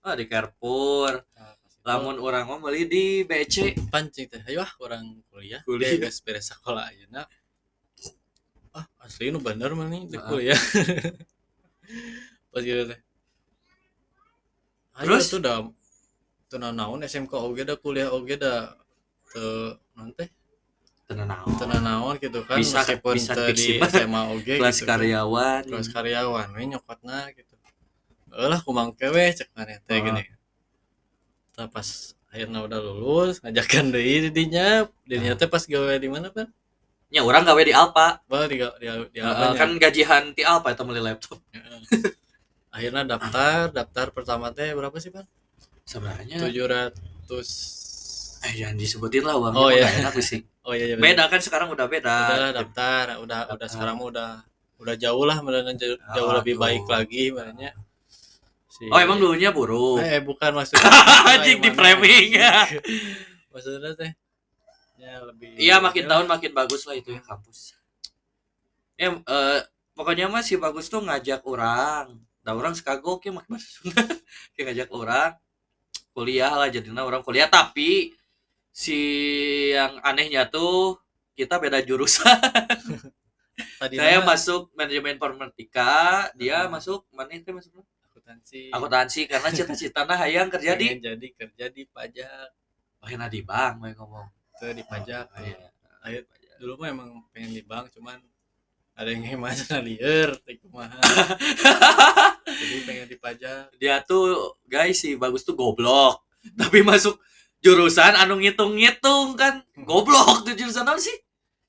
ah di Carrefour. Itu. Lamun urang mah beli di BC pancing teh. Ayo ah orang kuliah. Kuliah. kuliah beres sekolah ayeuna. Ah asli nu bener mah nih di Heeh. kuliah. [LAUGHS] Pas gitu teh. Ayo Terus? tuh udah tuh naon SMK oge da kuliah oge da teu nanti tenan naon. Teu naon gitu kan Bisa- meskipun bisa di. SMA oge [LAUGHS] kelas gitu. karyawan. Kelas karyawan we nyokotna gitu. Lah kumang kewe cek mana teh Ah. gini. Nah, pas akhirnya udah lulus ngajakan deui didinya didinya Ah. teh pas gawe di mana kan nya urang gawe di Alpa. Bah, di, di, di Heeh, apanya? kan gajian ti Alpa eta beli laptop. Heeh. akhirnya daftar daftar pertama teh berapa sih pak sebenarnya tujuh ratus eh jangan disebutin lah uangnya Oh, iya. enak sih. [LAUGHS] Oh iya, iya beda kan sekarang udah beda. Udah daftar udah udah Daftar. sekarang mah udah udah jauh lah mana jauh, jauh Ah, lebih baik lagi makanya si oh emang dulunya buruh eh bukan maksudnya [LAUGHS] Anjing, di framing. [LAUGHS] maksudnya teh ya lebih iya makin tahun makin bagus lah itu ya kampus. Ya eh, pokoknya mah si bagus tuh ngajak orang. Da orang sekagok ya makin kayak ngajak orang kuliah lah jadinya orang kuliah. Tapi si yang anehnya tuh kita beda jurusan. [LAUGHS] Tadi saya masuk manajemen informatika dia Hmm. masuk mana itu masuk? Akuntansi. Akuntansi karena cita-citanya hayang kerja di jadi kerja di pajak. Pengen di bank mau ngomong. Tuh di pajak Oh, iya. Ayo, dulu mah emang pengen di bank cuman ada yang hemat liar teh kumaha. [LAUGHS] Jadi pengen di pajak dia tuh guys si bagus tuh goblok. Tapi masuk jurusan anu ngitung-ngitung kan. Goblok tuh jurusan apa sih?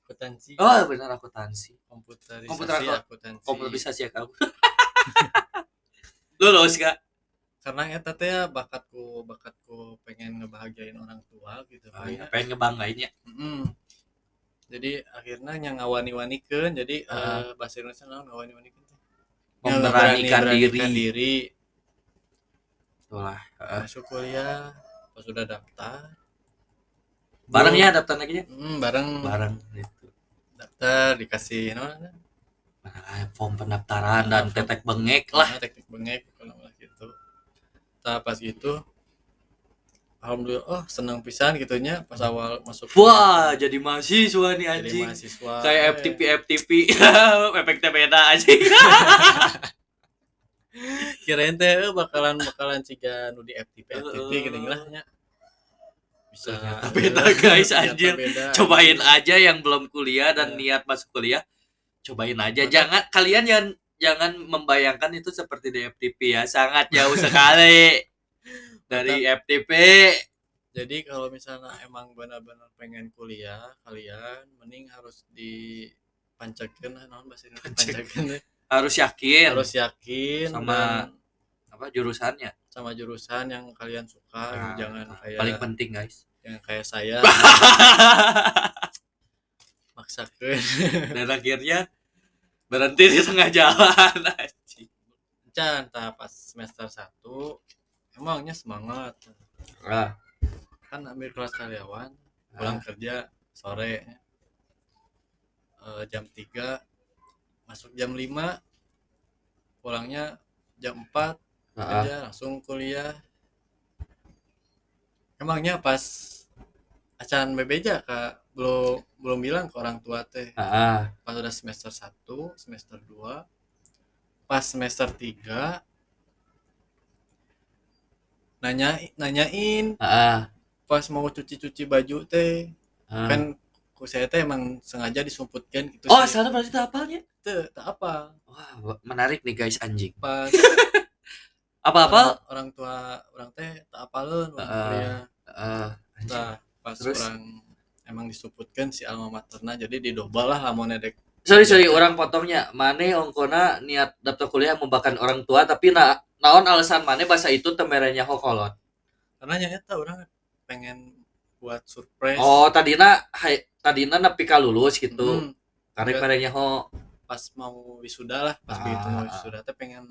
Akuntansi. Oh benar akuntansi. Komputerisasi komputer aku- akuntansi. Komputerisasi ya kamu [LAUGHS] lulus gak karena eta teh ya bakatku bakatku pengen ngebahagiain orang tua gitu. Oh, Bang, ya, ya. pengen ngebanggainnya. Mm-mm. Jadi akhirnya yang ngawani-wanikeun jadi Ah. eh, bahasa Indonesia naon ngawani-wanikeun teh? memberanikan Ya, diri. diri. Itulah Heeh. masuk kuliah pas sudah daftar. Barangnya daftar lagi mm, bareng. Barang gitu. Daftar dikasih no, Ah, form pendaftaran Ah, dan form. tetek bengek lah. Nah, teknik bengek kalau gitu. Nah pas gitu alhamdulillah oh senang pisan gitunya pas awal masuk wah jadi mahasiswa nih jadi anjing. mahasiswa kayak eh. FTP FTP efeknya beda anjing. [LAUGHS] Kirain teh eh, bakalan bakalan ciga nu di FTP FTP gini lah nya. Bisa. Ternyata beda, guys, anjir. beda, cobain aja yang belum kuliah dan niat masuk kuliah cobain aja. Jangan kalian jangan jangan membayangkan itu seperti di FTP ya. Sangat jauh sekali [LAUGHS] dari FTP jadi kalau misalnya emang benar-benar pengen kuliah kalian mending harus dipancakeun nah naon bahasa pancakeun teh. harus yakin. Harus yakin Sama- dan apa jurusannya? sama jurusan yang kalian suka gitu. Nah, jangan kayak paling penting guys. yang kayak saya. [LAUGHS] Maksakeun. Dan akhirnya berhenti di tengah jalan [LAUGHS] can tah pas semester 1 emangnya semangat. Ah, kan ambil kelas karyawan pulang kerja sore. Eh, jam 3 masuk jam 5 pulangnya jam 4 ah, kerja langsung kuliah. Emangnya pas acan bebeja kak belum belum bilang ke orang tua teh? Ah, ah. pas udah semester 1 semester 2 pas semester 3 nanya nanyain ah. pas mau cuci-cuci baju teh Ah. kan ku saya teh emang sengaja disumputkan gitu oh sih. berarti itu apanya Teu, tak apa wah menarik nih guys anjing pas [LAUGHS] apa apa orang, orang tua orang teh tak apaleun waktu Ah. kuliah Ah, anjing. Tah, pas Terus? orang emang disebutkan si alma materna jadi didobal lah lamun edek sorry sorry orang potongnya mane ongkona niat daftar kuliah membakan orang tua tapi na naon alasan mane bahasa itu temerenya hokolot? Karena nyata orang pengen buat surprise. Oh tadina hai tadina nepi ka lulus gitu. Hmm, karena merenya ho. pas mau wisuda lah pas Ah, begitu mau wisuda teh pengen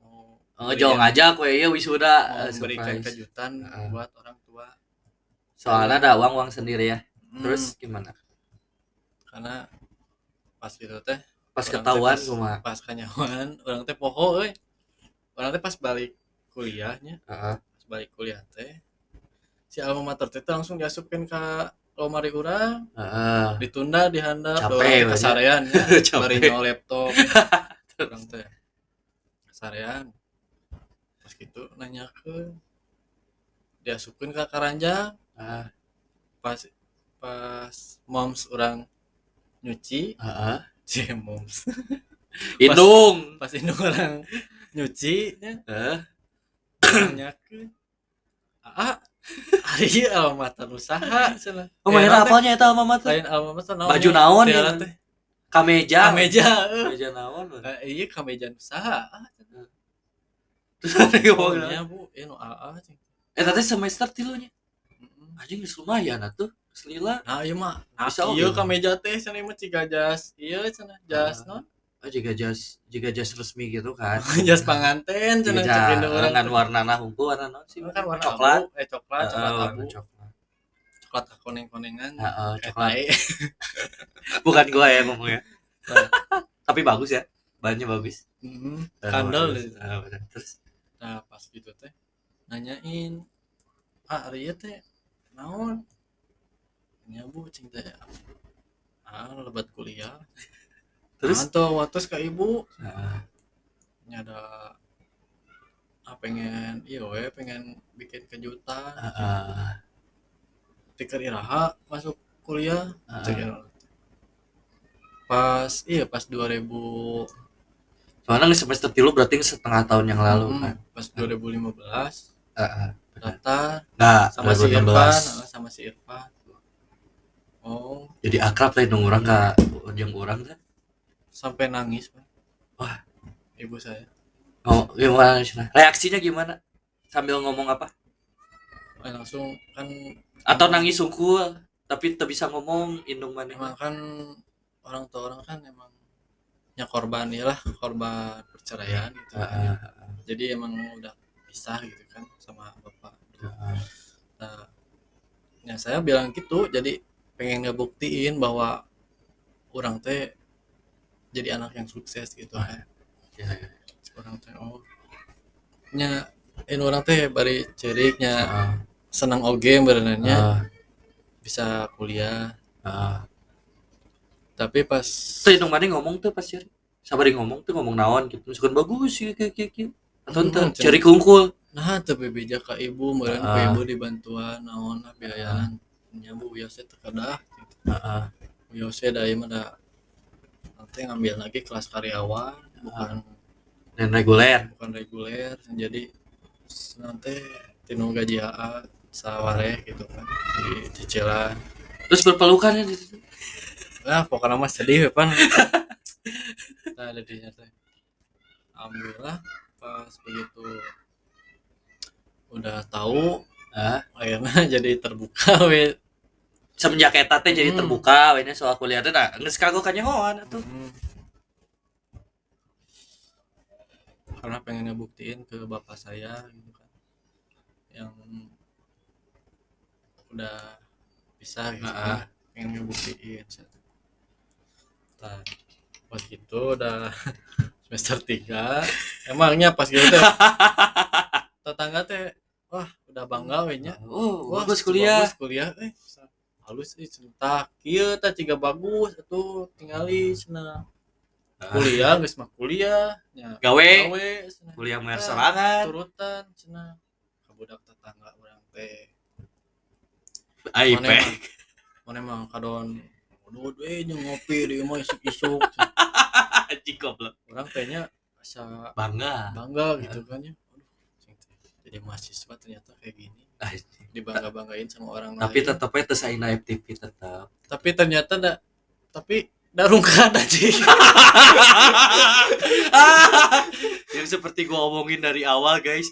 mau ngejong memberikan- aja kue ya wisuda mau eh, memberikan surprise. kejutan Ah. buat orang tua. Soalnya ada uang uang sendiri ya. Hmm, terus gimana? Karena pas gitu teh pas ketahuan cuma pas, pas kanyawan orang teh poho euy orang teh pas balik kuliahnya Heeh. pas balik kuliah teh si alma mater teh langsung diasupkeun ka lomari urang Heeh. ditunda dihandap Capek kasarean ya [LAUGHS] bari laptop [LAUGHS] orang teh kasarean pas gitu nanya ke diasupkeun ka karanjang Ah, pas pas moms orang nyuci heeh. [LAUGHS] si moms Indung. pas ini orang nyuci ya Heeh. nanya ke ah hari alma mater usaha cenah Oh, main Teh, apanya eta alma mater? lain alma mater naon Baju ya? naon ya? teh Kameja. kameja eh. Kameja naon? Eh, iya kameja usaha ah, Terus ada oh, ngomong, iya bu ini AA cing. Eh tadi semester tilunya. Mm-mm. Anjing geus lumayan atuh. Selila. nah iya mah Bisa iya oke. kameja teh cenah mah ciga jas iya cenah jas Ah. non Oh, jika jas jika jas resmi gitu kan. [LAUGHS] jas panganten cenah Indo urang dengan warna nah hungkul warna naon sih? kan warna coklat. abu eh coklat coklat abu coklat. coklat koneng-konengan Heeh, kayak coklat. tai [LAUGHS] Bukan gua ya ngomongnya. [LAUGHS] Tapi bagus ya. Bahannya bagus. Mm, Eh, kandel bener. Terus nah pas gitu teh nanyain ah ieu teh naon nya bu cing teh ah lebat kuliah terus Mantu watus ke ibu Heeh. nya ada ah pengen iya we pengen bikin kejutan Heeh. tikar iraha masuk kuliah Heeh. Cek ieu. pas iya pas 2000 Soalnya nge semester tilu berarti setengah tahun yang lalu Hmm, kan. pas 2015 Heeh. daftar Enggak, sama si 2016. Irfan eh, sama si Irfan oh jadi akrab lah nung orang ka jeung orang teh sampai nangis Pak. Wah. ibu saya. Oh gimana reaksinya gimana? Sambil ngomong apa? Eh, langsung kan atau nangis sungkul tapi tak bisa ngomong indung mana? Emang kan orang tua orang kan emang ya korban ya lah korban perceraian gitu kan. jadi emang udah pisah gitu kan sama bapak. Nah ya saya bilang gitu jadi pengen ngebuktiin bahwa orang teh jadi anak yang sukses gitu kan Ya, ya. orang teh oh nya ini orang teh bari ceriknya Ah, senang oge berenangnya ah, bisa kuliah ah. tapi pas tuh indung mana ngomong tuh pas ceri sabar ngomong tuh ngomong naon gitu misalkan bagus sih kayak kayak gitu atau Hmm, ente ceri. ceri kungkul nah tapi beja ke ibu meureun ku Ah. ibu dibantuan naon lah biayaan nya bu biasa terkedah gitu. Heeh. biasa dari mana nanti ngambil lagi kelas karyawan bukan dan reguler. bukan reguler. Jadi nanti tinu gaji AA saware gitu kan di cicilan. Terus berpelukan ya di situ? Nah pokoknya mah sedih ya pan. Nah jadinya teh alhamdulillah pas begitu udah tahu ah akhirnya [LAUGHS] jadi terbuka we semenjak eta teh jadi Hmm. terbuka ini soal kuliah teh nah geus kagok kanyahoan atuh. Hmm. karena pengen ngebuktiin ke bapak saya gitu kan. Yang udah bisa gitu Nah. kan pengen ngebuktiin nah, pas gitu udah [LAUGHS] semester 3 emangnya pas gitu teh? [LAUGHS] Tetangga teh wah udah bangga we nya oh Wah, bagus kuliah. bagus kuliah. Eh halus eh centak kieu teh ciga bagus atuh tingali cenah kuliah geus mah kuliah nya gawe. gawe cenah. kuliah mer serangan turutan cenah ka budak tetangga urang teh. Aib Mana emang- emang kadon Aduh, eh ngopi di mah isuk-isuk. anjing goblok. Orang tehnya asa bangga. bangga gitu kan ya. Jadi mahasiswa ternyata kayak gini. Dibangga-banggain sama orang tapi lain. tetep aja terus aina FTP tetep. Tapi ternyata da, tapi darungkan aja. [LAUGHS] yang seperti gua omongin dari awal guys.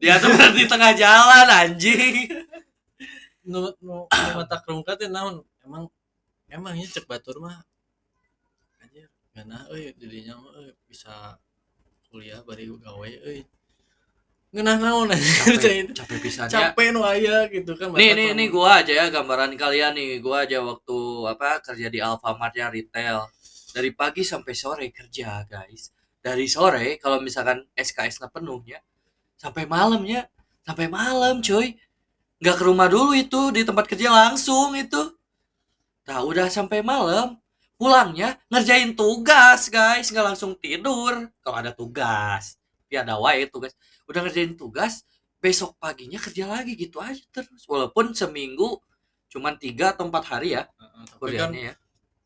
Dia tuh berarti tengah jalan anjing. Nu nu mata kerungkat teh naon? Emang emangnya cek batur mah. Anjir ngana euy jadinya euy bisa kuliah bari gawe euy ngeunah naon capek [LAUGHS] capek pisannya capek nu aya gitu kan nih nih nih gua aja ya gambaran kalian nih. Gua aja waktu apa kerja di Alfamart ya retail. Dari pagi sampai sore kerja guys. Dari sore kalau misalkan SKS nya penuhnya sampai malamnya sampai malam cuy. Nggak ke rumah dulu itu di tempat kerja langsung itu. Nah udah sampai malam pulangnya ngerjain tugas guys. Nggak langsung tidur. Kalau ada tugas tapi ada wae tugas udah ngerjain tugas besok paginya kerja lagi gitu aja terus. Walaupun seminggu cuman tiga atau empat hari ya Heeh, tapi kan kuliahnya ya.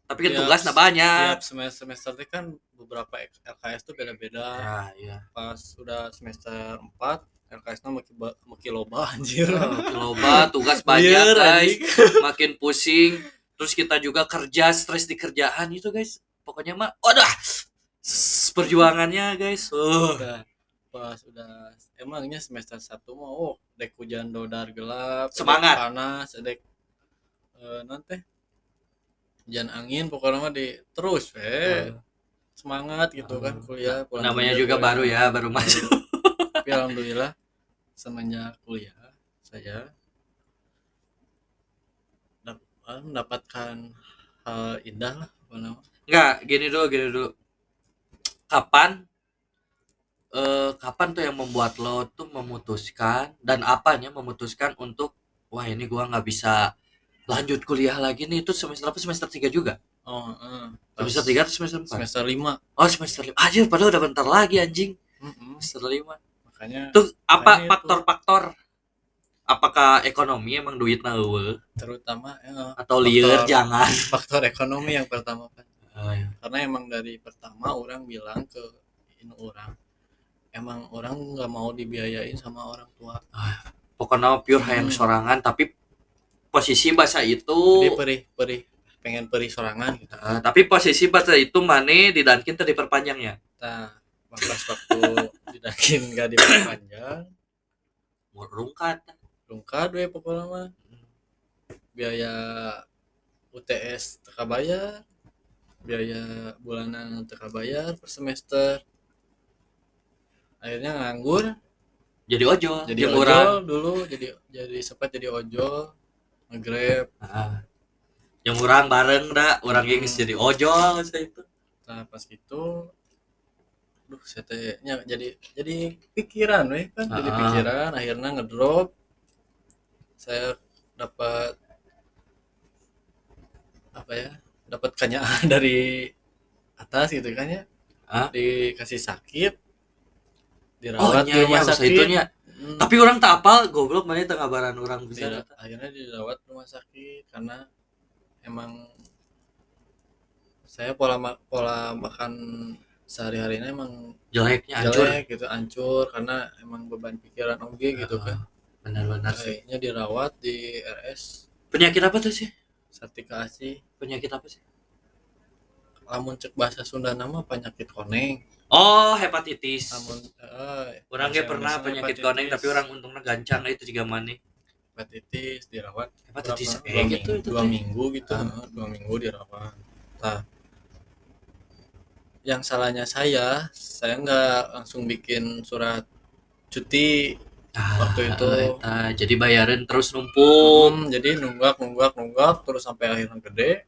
Tapi kan tiap- tugasnya banyak. tiap semester semester teh kan beberapa LKS tuh beda-beda. Nah iya pas sudah semester 4 LKS nya makin makin loba anjir. Oh, loba [LAUGHS] tugas banyak Liar, guys. [LAUGHS] makin pusing. Terus kita juga kerja stres di kerjaan itu guys. Pokoknya mah wadah s- perjuangannya guys. Udah pas udah emangnya semester satu mau oh dek hujan dodar gelap dek Semangat. panas dek eh, nanti hujan angin pokoknya mah di terus we semangat gitu kan kuliah Oh. namanya kerja, juga kuliah. baru ya baru masuk tapi [LAUGHS] alhamdulillah semenjak kuliah saya eh, mendapatkan hal indah lah Enggak, gini dulu, gini dulu. Kapan eh kapan tuh yang membuat lo tuh memutuskan dan apanya memutuskan untuk wah ini gua nggak bisa lanjut kuliah lagi nih. Itu semester apa? Semester 3 juga? Oh eh, pas semester 3 atau semester 4 semester lima. Oh semester 5 aja padahal udah bentar lagi anjing. Mm-mm. semester 5 makanya tuh apa itu. faktor-faktor? Apakah ekonomi emang duitnya eueuh terutama eh, atau liar Faktor- jangan. [LAUGHS] faktor ekonomi yang pertama kan oh, iya. karena emang dari pertama orang bilang ke ini orang emang orang nggak mau dibiayain sama orang tua. Pokoknya pure hayang Hmm. sorangan tapi posisi bahasa itu jadi perih perih. Pengen perih sorangan gitu. Eh, tapi posisi bahasa itu mana di Dunkin tadi diperpanjangnya nah pas waktu didakin gak diperpanjang. [COUGHS] Rungkat. Rungkad we pokoknya mah. Biaya UTS teka bayar biaya bulanan teka bayar per semester akhirnya nganggur. Jadi ojol. Jadi jeung ojol dulu jadi jadi sempat jadi ojol ngegrab. Ah. yang orang bareng dah orang Hmm. yang jadi ojol saya itu. Nah pas gitu duh saya teh nya jadi jadi pikiran weh kan jadi Ah. pikiran akhirnya ngedrop. Saya dapat apa ya dapat kanyaan [LAUGHS] dari atas gitu kan ya. Ah? dikasih sakit oh dirawat di iya rumah iya sakit itunya. Hmm, tapi orang tak apal goblok mana tengah baran orang bisa dira- akhirnya dirawat rumah sakit karena emang saya pola ma- pola makan sehari-harinya emang jeleknya hancur. jelek gitu hancur karena emang beban pikiran oge gitu kan. benar-benar sih. Akhirnya dirawat di RS penyakit apa tuh sih? Sartika Asih penyakit apa sih lamun cek bahasa Sunda nama penyakit koneng oh hepatitis lamun eh, orang ge pernah penyakit hepatitis. koneng tapi orang untungnya gancang itu juga mana hepatitis dirawat hepatitis berapa? E dua, gitu minggu, itu dua minggu gitu Ah. heeh, dua minggu dirawat nah yang salahnya saya saya nggak langsung bikin surat cuti Ah, waktu itu. eta. jadi bayarin terus numpuk Hmm, jadi nunggak nunggak nunggak terus sampai akhirnya gede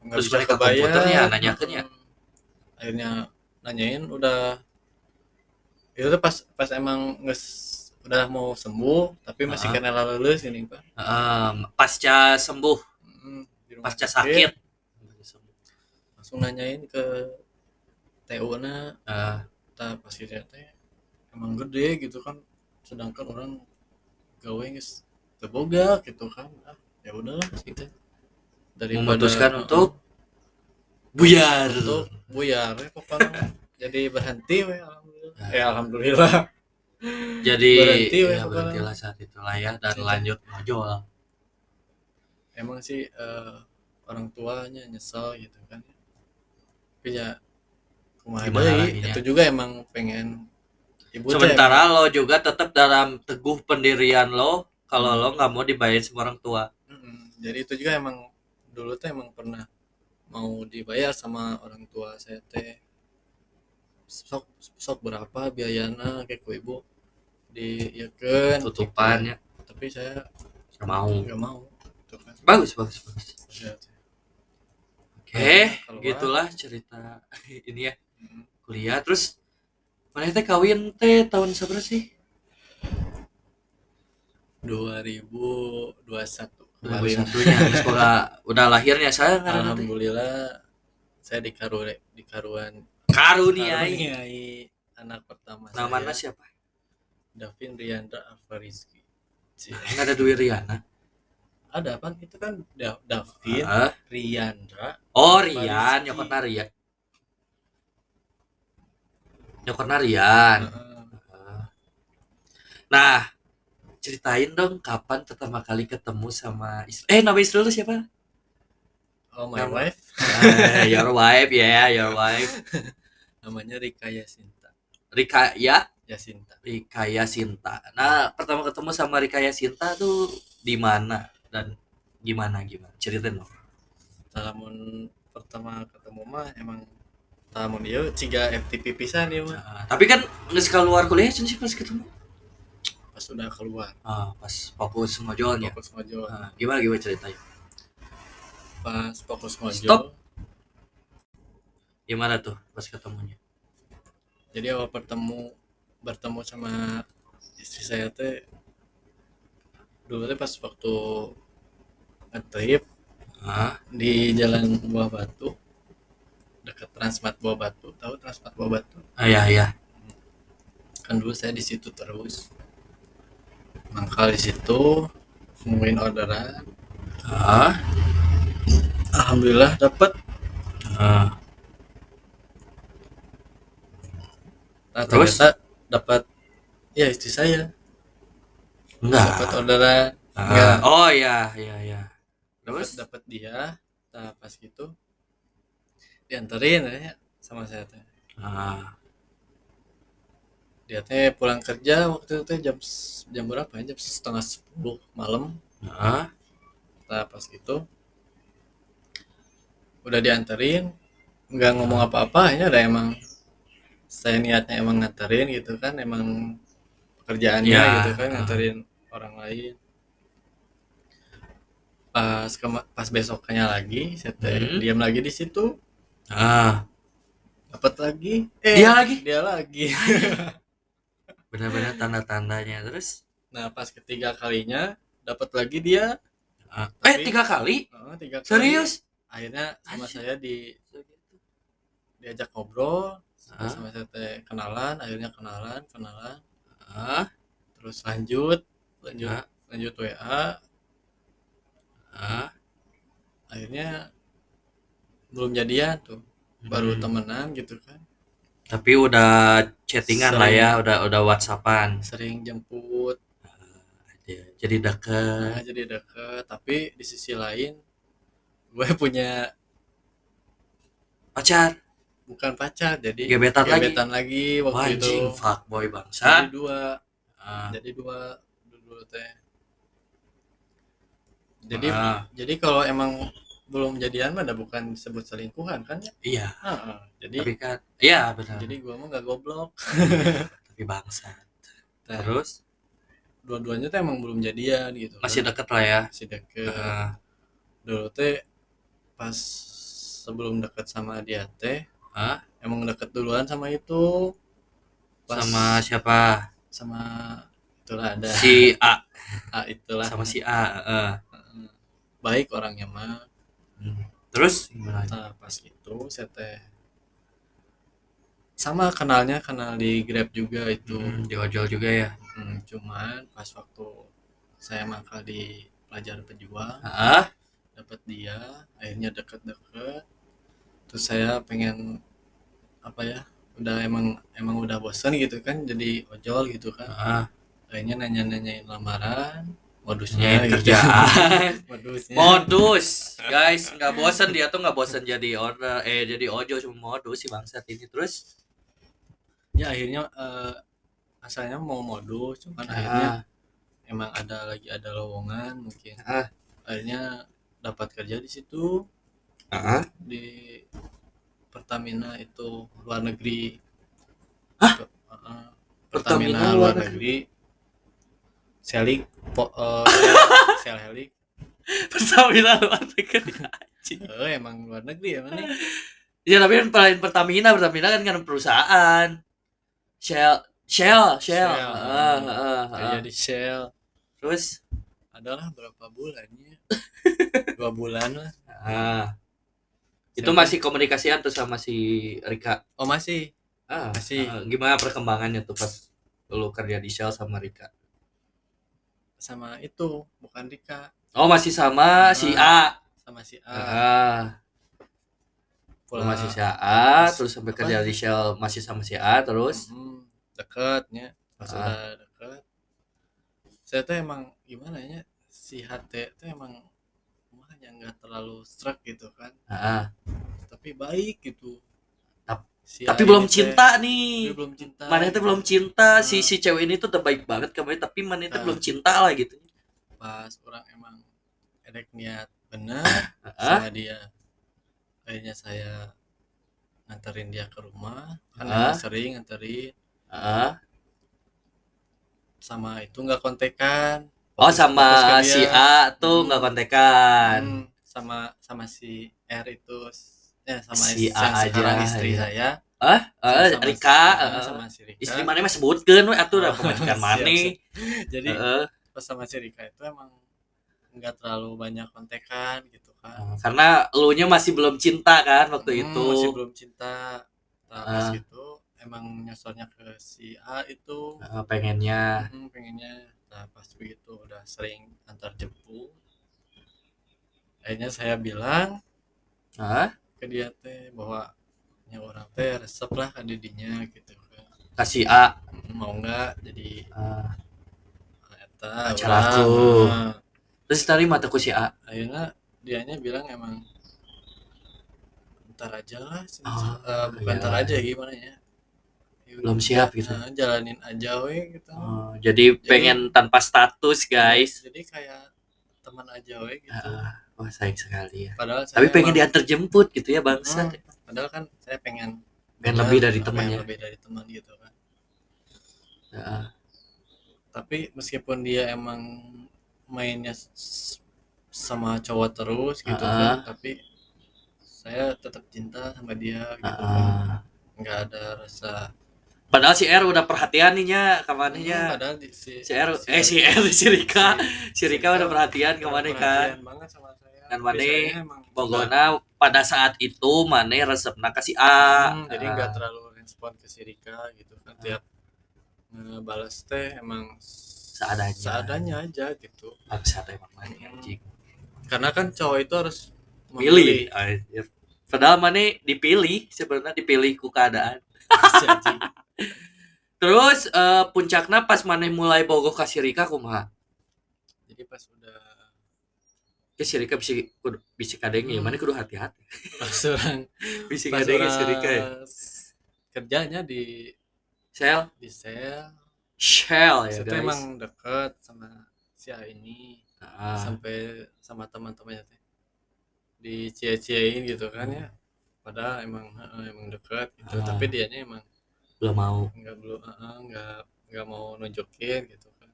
nggak Terus bisa balik ke kebayar komputernya, nanyakeun ya? Akhirnya nanyain udah itu tuh pas pas emang nges udah mau sembuh tapi masih Ah. kena lulus ini pak. Em, pasca sembuh. Pasca sakit. langsung nanyain ke TU na Eh, kita pasti teh emang gede gitu kan sedangkan orang gawe geus terboga gitu kan. Ah, ya udahlah gitu memutuskan untuk buyar. Untuk buyar ya pokoknya. Jadi berhenti we alhamdulillah. Eh alhamdulillah. Jadi berhenti, weh, ya pokoknya. berhentilah saat itulah ya dan lanjut ngojol emang sih eh, orang tuanya nyesel gitu kan. Tapi ya Gimana itu juga emang pengen ibu sementara lo juga tetap dalam teguh pendirian lo kalau Hmm. lo nggak mau dibayar sama orang tua. Mm-mm. jadi itu juga emang dulu tuh emang pernah mau dibayar sama orang tua saya teh. Sok sok berapa biayana kayak ku ibu. Di ya kan. Tutupannya tapi saya nggak mau. nggak mau gitu kan. Bagus bagus bagus. Ya, oke Keluar. gitulah cerita [LAUGHS] ini ya. Mm. kuliah terus mana teh kawin teh tahun seberapa sih? 2021 2001 kemarin nya semoga udah lahirnya saya teh. alhamdulillah saya dikaru dikaruan karuniai anak pertama namanya saya siapa Davin Riandra Alvarizki Cih. nggak ada Dwi Riana ada apa itu kan Da- Davin Ah. Riandra oh Rian Rizky. nyokotna Rian nyokotna Rian Heeh. nah ceritain dong kapan pertama kali ketemu sama istri eh nama istri lu siapa? Oh my Nama- wife. Ah, your wife ya your wife. [LAUGHS] Namanya Rika Yasinta. Rika ya? Yasinta. Rika Yasinta. Nah pertama ketemu sama Rika Yasinta tuh di mana? Dan gimana gimana? Ceritain dong. Salamun pertama ketemu mah emang Salamun dia ciga FTP pisan ya mah. Nah, tapi kan nggak keluar kuliah sih pas ketemu pas udah keluar. Ah, pas fokus ngojolnya fokus ngojol. Ah, gimana gimana ceritain pas fokus ngojol. Stop. gimana tuh pas ketemunya? Jadi awal bertemu bertemu sama istri saya teh dulu teh pas waktu ngetrip ah. di jalan Buah Batu dekat Transmart Buah Batu. Tahu Transmart Buah Batu? Ah, iya iya. Kan dulu saya di situ terus mangkal di situ nemuin orderan. Ah, alhamdulillah dapat ah. nah, Terus? dapat ya istri saya. Dapat enggak orderan. Enggak. oh iya iya iya. Dapat terus dapat dia. Nah pas gitu dianterin ya sama saya teh. Ah dia teh pulang kerja waktu itu teh jam jam berapa ya? Jam setengah sepuluh malam. Ah nah pas gitu udah dianterin nggak ngomong apa-apa ya udah emang saya niatnya emang nganterin gitu kan emang pekerjaannya Ya, gitu kan nganterin orang lain. Pas kema- pas besoknya lagi saya teh Hmm. diam lagi di situ. Ah dapat lagi. Eh Dia lagi? dia lagi [LAUGHS] benar-benar tanda-tandanya. Terus? Nah pas ketiga kalinya dapat lagi dia. Eh Tapi- tiga kali? Oh, tiga kali. serius? Akhirnya sama Anjir. saya di diajak ngobrol sama saya teh kenalan akhirnya kenalan kenalan. Ah terus lanjut lanjut Ah. lanjut WA ah akhirnya belum jadian tuh. Baru Hmm. temenan gitu kan tapi udah chattingan lah ya Sering. udah udah whatsappan. Sering jemput. Jadi deket. Nah, jadi deket tapi di sisi lain gue [LAUGHS] punya pacar. Bukan pacar jadi Gebetan lagi? gebetan lagi waktu itu. anjing fuckboy jadi bangsa dua. Ah. jadi dua dulu teh. Jadi Ah, jadi kalau emang belum jadian mah udah bukan disebut selingkuhan kan? Ya iya. Heeh. jadi tapi kan iya benar. jadi gua mah nggak goblok. Tapi bangsa terus? Dua-duanya tuh emang belum jadian gitu. Masih kan. deket lah ya? Masih deket. Ah, dulu teh pas sebelum deket sama dia teh ah, emang deket duluan sama itu. Pas sama siapa? Sama itulah ada. Si A. Ah, itulah. Sama si A. Heeh. baik orangnya mah Hmm. terus gimana Nah, pas itu saya teh sama kenalnya kenal di Grab juga itu. Hmm, di ojol juga ya Hmm, cuman pas waktu saya mangkal di pelajar pejuang ah dapat dia, akhirnya deket-deket. Terus saya pengen apa ya? Udah emang emang udah bosan gitu kan jadi ojol gitu kan. ah Akhirnya nanya-nanyain lamaran, modusnya nyain gitu. kerjaan [LAUGHS] modusnya. modus guys nggak bosan dia tuh nggak bosan jadi order eh jadi ojol cuma modus si bangsat ini terus ya akhirnya eh, asalnya mau modus cuman akhirnya ah, emang ada lagi ada lowongan mungkin Ah. akhirnya dapat kerja di situ ah, di Pertamina itu luar negeri Hah? Heeh. Pertamina Pertamina, luar luar negeri Selik po, eh, [LAUGHS] Sel Helik Pertamina luar negeri eh emang luar negeri ya mana? Ya tapi kan lain Pertamina Pertamina kan kan perusahaan. Shell Shell Shell, Shell. Ah, ah, ah. kerja di Shell. Terus? Adalah berapa bulannya [LAUGHS] dua bulan lah. Ah. Itu Siapa? masih komunikasian tuh sama si Rika? Oh masih. Ah, Masih. ah, gimana perkembangannya tuh pas lu kerja di Shell sama Rika sama itu bukan Rika. Oh masih sama si A. sama si A. Ah. Pula- masih si A Mas- terus sampai apa? kerja di Shell masih sama si A terus? Mm, dekatnya pas Ah. deket. Saya tuh emang gimana ya? Si HT tuh emang makanya nggak terlalu struck gitu kan. Ah, tapi baik gitu Si tapi belum cinta tapi nih belum cinta. Mana itu belum cinta si Ah. si cewek ini tuh udah baik banget kemarin tapi mana itu Ah. belum cinta lah gitu. Pas orang emang edek niat bener ah sama dia akhirnya saya nganterin dia ke rumah. Emang sering nganterin. Ah sama itu nggak kontekan. Oh Fokus- sama fokus si. A tuh Hmm. nggak kontekan. Hmm, sama sama si R itu ya sama Si si A aja, istri ya. saya. Ah ah, sama Rika ah, sama si Rika. istri mana mah sebutkeun we atuh udah Oh, pemajikan [LAUGHS] mana? jadi Heeh. pas sama si Rika itu emang nggak terlalu banyak kontekan gitu kan. Karena lu nya masih belum cinta kan waktu Hmm, itu. masih belum cinta. Nah, pas Ah. itu emang nyosornya ke si A itu. Ah, pengennya. Hmm, pengennya. Nah pas begitu udah sering antar jemput akhirnya saya bilang ah ke dia teh bahwa nya orang teh resep lah ke didinya gitu kasih A. Mau nggak jadi ah, eta aku. nah, terus tarima teh ku si A? Akhirnya dianya bilang emang ntar aja lah Oh, Eh, bukan iya. ntar aja gimana ya? Ya Belum siap gitu. nah, jalanin aja we gitu. Oh, jadi pengen tanpa status guys. jadi kayak teman aja we gitu. Ah, wah sayang sekali ya padahal tapi saya pengen emang- diantar jemput gitu ya bangsa Hmm, padahal kan saya pengen Pengen lebih dari pengen teman ya. lebih dari teman gitu kan Heeh. tapi meskipun dia emang mainnya sama cowok terus gitu Ah. kan tapi saya tetap cinta sama dia gitu kan Ah. nggak ada rasa padahal si R udah perhatian nih Hmm, kamarnya padahal di, si, si R eh si R si Rika si Rika udah perhatian ke mana kan perhatian banget sama Kan Mane Bogona pada saat itu mana resepna ke si A. Hmm, jadi Ah. nggak terlalu respon ke si Rika gitu kan tiap ngebalas teh emang Seadanya. seadanya aja gitu. Bangsat emang mana anjing. Karena kan cowok itu harus pilih anjir. padahal mana dipilih sebenarnya dipilih ku keadaan. [LAUGHS] Terus eh, puncaknya pas mana mulai bogoh ke si Rika kumaha jadi pas udah ke si Rika bisa bisa kadeng ya. Hmm. mana kudu hati-hati. Pas orang [LAUGHS] bisa pas kadeng si Rika ya. kerjanya di Shell di sel. Shell ya itu guys. emang deket sama si A ini. Ah, sampai sama teman-temannya teh. Dicie-ciein gitu kan ya. Padahal emang emang deket gitu. Ah. tapi dianya emang belum mau. nggak belum heeh, nggak nggak mau nunjukin gitu kan.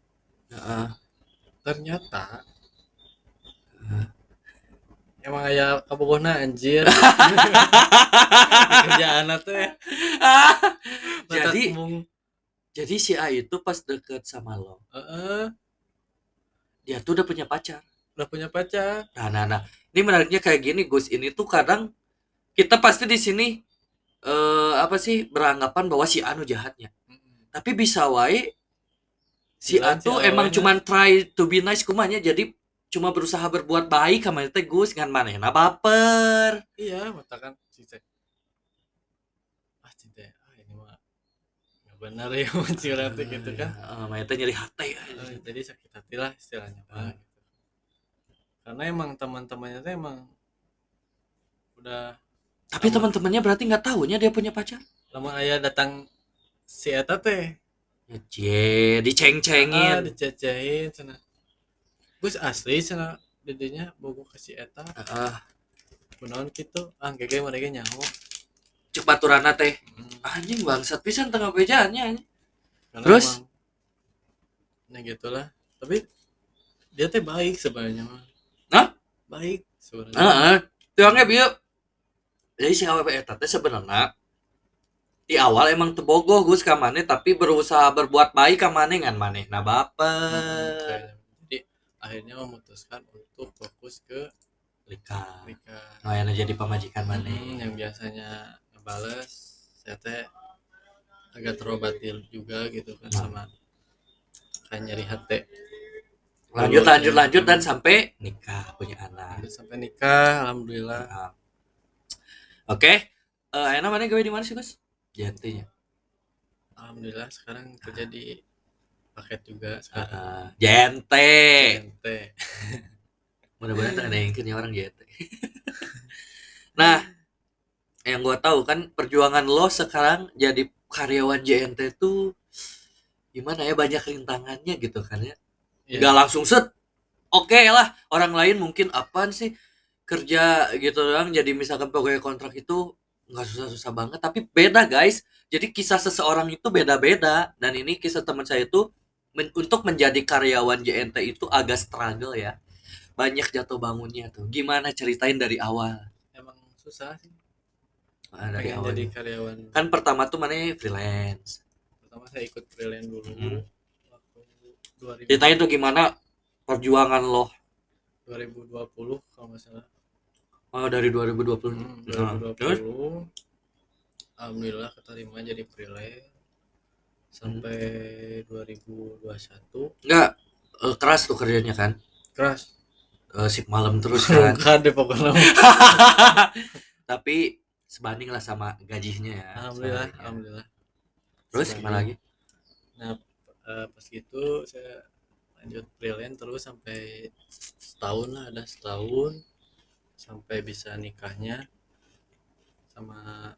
Heeh. ternyata Ah. Emang aya kabogohna anjir [LAUGHS] kerjaan teh [LAUGHS] jadi mung jadi si A itu pas deket sama lo heeh, dia tuh udah punya pacar udah punya pacar Nah, nah, nah. Ini menariknya kayak gini, Gus. Ini tuh kadang kita pasti di sini eh apa sih beranggapan bahwa si Anu jahatnya. Tapi bisa wae si A Bilang si tuh emang awalnya. cuman try to be nice kumanya. Jadi cuma berusaha berbuat baik sama teh Gus ngan manehna baper. iya mata kan cinta ah cinta ah ini mah nggak benar ya [LAUGHS] curhat teh gitu kan Heeh, maneh teh nyeri hati. Eh, jadi sakit hati lah istilahnya mah gitu. karena emang teman-temannya tuh emang udah Tapi teman-temannya berarti nggak tahunya dia punya pacar. lama ayah datang si eta teh Ya, cie, ah, diceng-cengin. dicecehin sana Gus asli sana dedenya bogo ke si eta Heeh, kunaon gitu ah gege mereka nyaho cek baturana teh. Hmm, Anjing bangsat pisan tengah bejaannya Terus? emang- nah gitulah tapi dia teh baik sebenarnya mah Hah? baik sebenarnya Heeh. Tiangnya bieu. Jadi si AWP eta teh sebenarnya di awal emang tebogoh Gus ka maneh tapi berusaha berbuat baik ka maneh ngan manehna Hmm, baper. kayaknya. Akhirnya memutuskan untuk fokus ke Lika. Rika Ngayana jadi pamajikan Hmm, maneh. yang biasanya ngebales saya teh agak terobati juga gitu kan Hmm. sama kayak nyeri hati Lanjut lanjut lanjut dan sampai nikah punya anak. Lanjut sampai nikah alhamdulillah Nah. Oke. Eh enak mana gawe di mana sih Gus? Jantinya. alhamdulillah sekarang kerja di paket juga sekarang Heeh. Jente. Ente. [LAUGHS] Mudah-mudahan ada yang kini orang JT. [LAUGHS] nah, yang gua tahu kan perjuangan lo sekarang jadi karyawan JNT tuh gimana ya banyak rintangannya gitu kan ya. Iya. Nggak langsung set. Oke lah, orang lain mungkin apaan sih kerja gitu doang jadi misalkan pegawai kontrak itu nggak susah-susah banget tapi beda guys jadi kisah seseorang itu beda-beda dan ini kisah teman saya itu men- untuk menjadi karyawan JNT itu agak struggle ya. Banyak jatuh bangunnya tuh. Gimana ceritain dari awal? Emang susah sih. Ah, dari pengen awal jadi karyawan. Kan pertama tuh mana freelance. Pertama saya ikut freelance dulu. Hmm. waktu 2000, ceritain tuh gimana perjuangan lo? 2020 kalau nggak salah. Oh, dari 2020 Hmm, Nah, 2020 terus alhamdulillah keterima jadi freelance sampai 2021 enggak eh, keras tuh kerjanya kan? Keras. Eh, sip malam terus [LAUGHS] kan? Bukan deh pokoknya tapi sebanding lah sama gajinya ya alhamdulillah Sebanding alhamdulillah. Terus Sebanding. gimana lagi? Nah eh, pas gitu saya lanjut freelance terus sampai setahun lah ada setahun. Sampai bisa nikahnya sama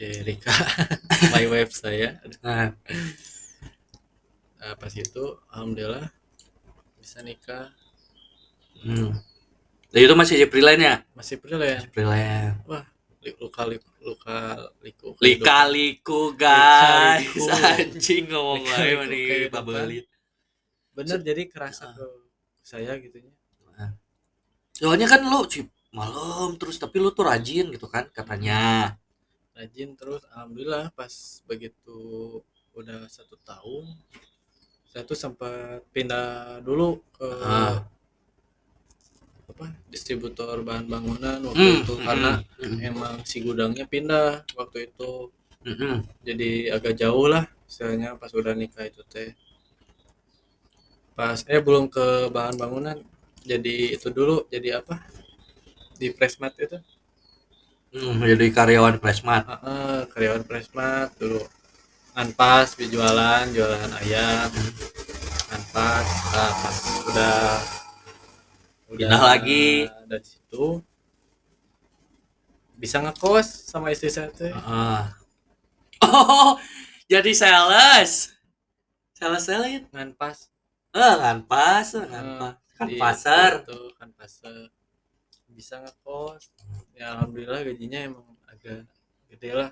si Rika my wife saya Nah, Nah, pas itu alhamdulillah bisa nikah hmm. Nah, itu masih freelance ya? masih freelance Freelance. Li- luka liku luka liku Lika-liku guys. Lika-liku. Anjing ngomong Lika-liku aja nih kehidupan. babelit. bener jadi kerasa Ah. ke saya gitu ya Soalnya kan lu cip malam terus tapi lu tuh rajin gitu kan katanya. Rajin terus alhamdulillah pas begitu udah satu tahun saya tuh sempat pindah dulu ke Ah. apa distributor bahan bangunan waktu Hmm, itu hmm, karena hmm, emang si gudangnya pindah waktu itu hmm, hmm. jadi agak jauh lah istilahnya pas udah nikah itu teh pas eh belum ke bahan bangunan jadi itu dulu jadi apa di Presmat itu Hmm, jadi karyawan Presmat. Heeh, karyawan Presmat dulu anpas jualan jualan ayam anpas nah, pas udah Pindah lagi. dari situ bisa ngekos sama istri saya teh Heeh. [LAUGHS] Oh, jadi sales. Sales sales. nganpas Eh, kan pas, kan Heeh, pas. Kan di- pasar. itu kan pasar bisa ngekos ya alhamdulillah gajinya emang agak gede lah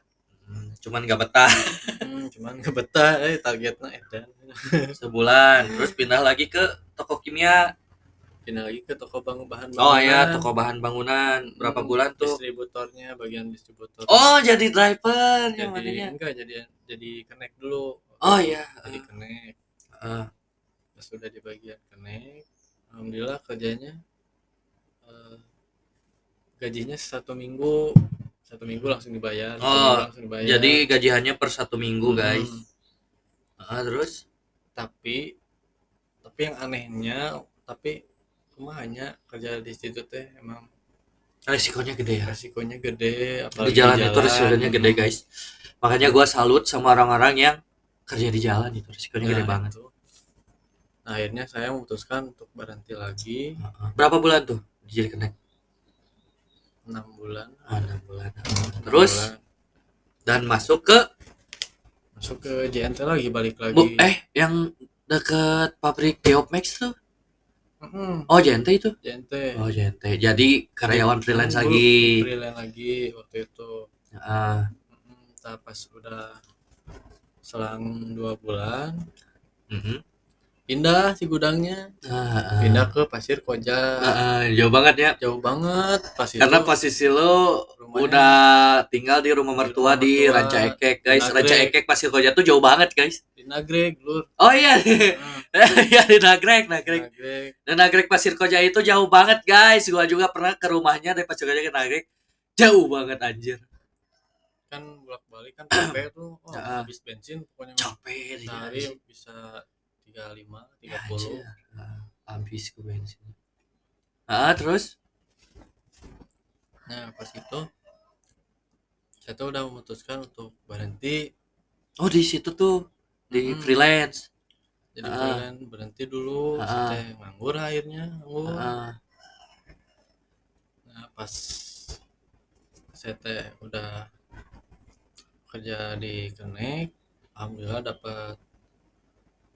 Hmm, Cuman gak betah hmm, cuman nggak betah eh targetnya edan sebulan, terus pindah lagi ke toko kimia. pindah lagi ke toko bang bahan Oh iya, bangunan. toko bahan bangunan. Berapa Hmm, bulan tuh? distributornya bagian distributor Oh, jadi driver yang jadi mananya. enggak jadi jadi connect dulu Oh iya. jadi connect Eh, pas sudah di bagian connect alhamdulillah kerjanya eh, gajinya satu minggu satu minggu langsung dibayar Oh, langsung dibayar jadi gajiannya per satu minggu, guys. Hmm, Ah, terus? tapi tapi yang anehnya tapi hanya kerja di situ teh emang Resikonya gede ya. resikonya gede Di apalagi jalan itu resikonya gede, guys. Makanya gua salut sama orang-orang yang kerja di jalan itu resikonya gede Nah, banget. itu. Nah, akhirnya saya memutuskan untuk berhenti lagi. Berapa bulan tuh jadi connect? Enam bulan. Ah, enam bulan. Enam Terus bulan. dan masuk ke masuk ke JNT lagi balik lagi. Bu, eh yang deket pabrik Geopmax tuh. Oh, JNT itu. JNT. Oh, JNT. Jadi karyawan freelance lagi. Freelance lagi waktu itu. Ah, tak pas udah selang dua bulan mhm. Pindah si gudangnya Ah, ah. pindah ke Pasir Koja Ah, ah, jauh banget ya. jauh banget pas itu Karena posisi lo rumahnya udah tinggal di rumah Di mertua rumah di mertua. Ranca Ekek, guys. Nagreg. Ranca Ekek Pasir Koja tuh jauh banget, guys. di Nagreg lur Oh iya. Nah, [LAUGHS] ya di Nagrek, Nagrek. Nagreg Dan Nagrek Pasir Koja itu jauh banget, guys. Gua juga pernah ke rumahnya dari Pasir Koja ke Nagrek. Jauh banget anjir. kan bolak balik kan capek tuh oh, Ah. habis bensin pokoknya Capek di sehari anjir. bisa 35 Ya, 30 anjir. Ah, Habis ke bensin. Ah, terus? nah pas itu saya tuh udah memutuskan untuk berhenti Oh, di situ tuh di Mm-mm. freelance. jadi Ah. freelance berhenti dulu Ah. saya nganggur akhirnya nganggur Ah, nah pas saya teh udah kerja di Connect alhamdulillah dapat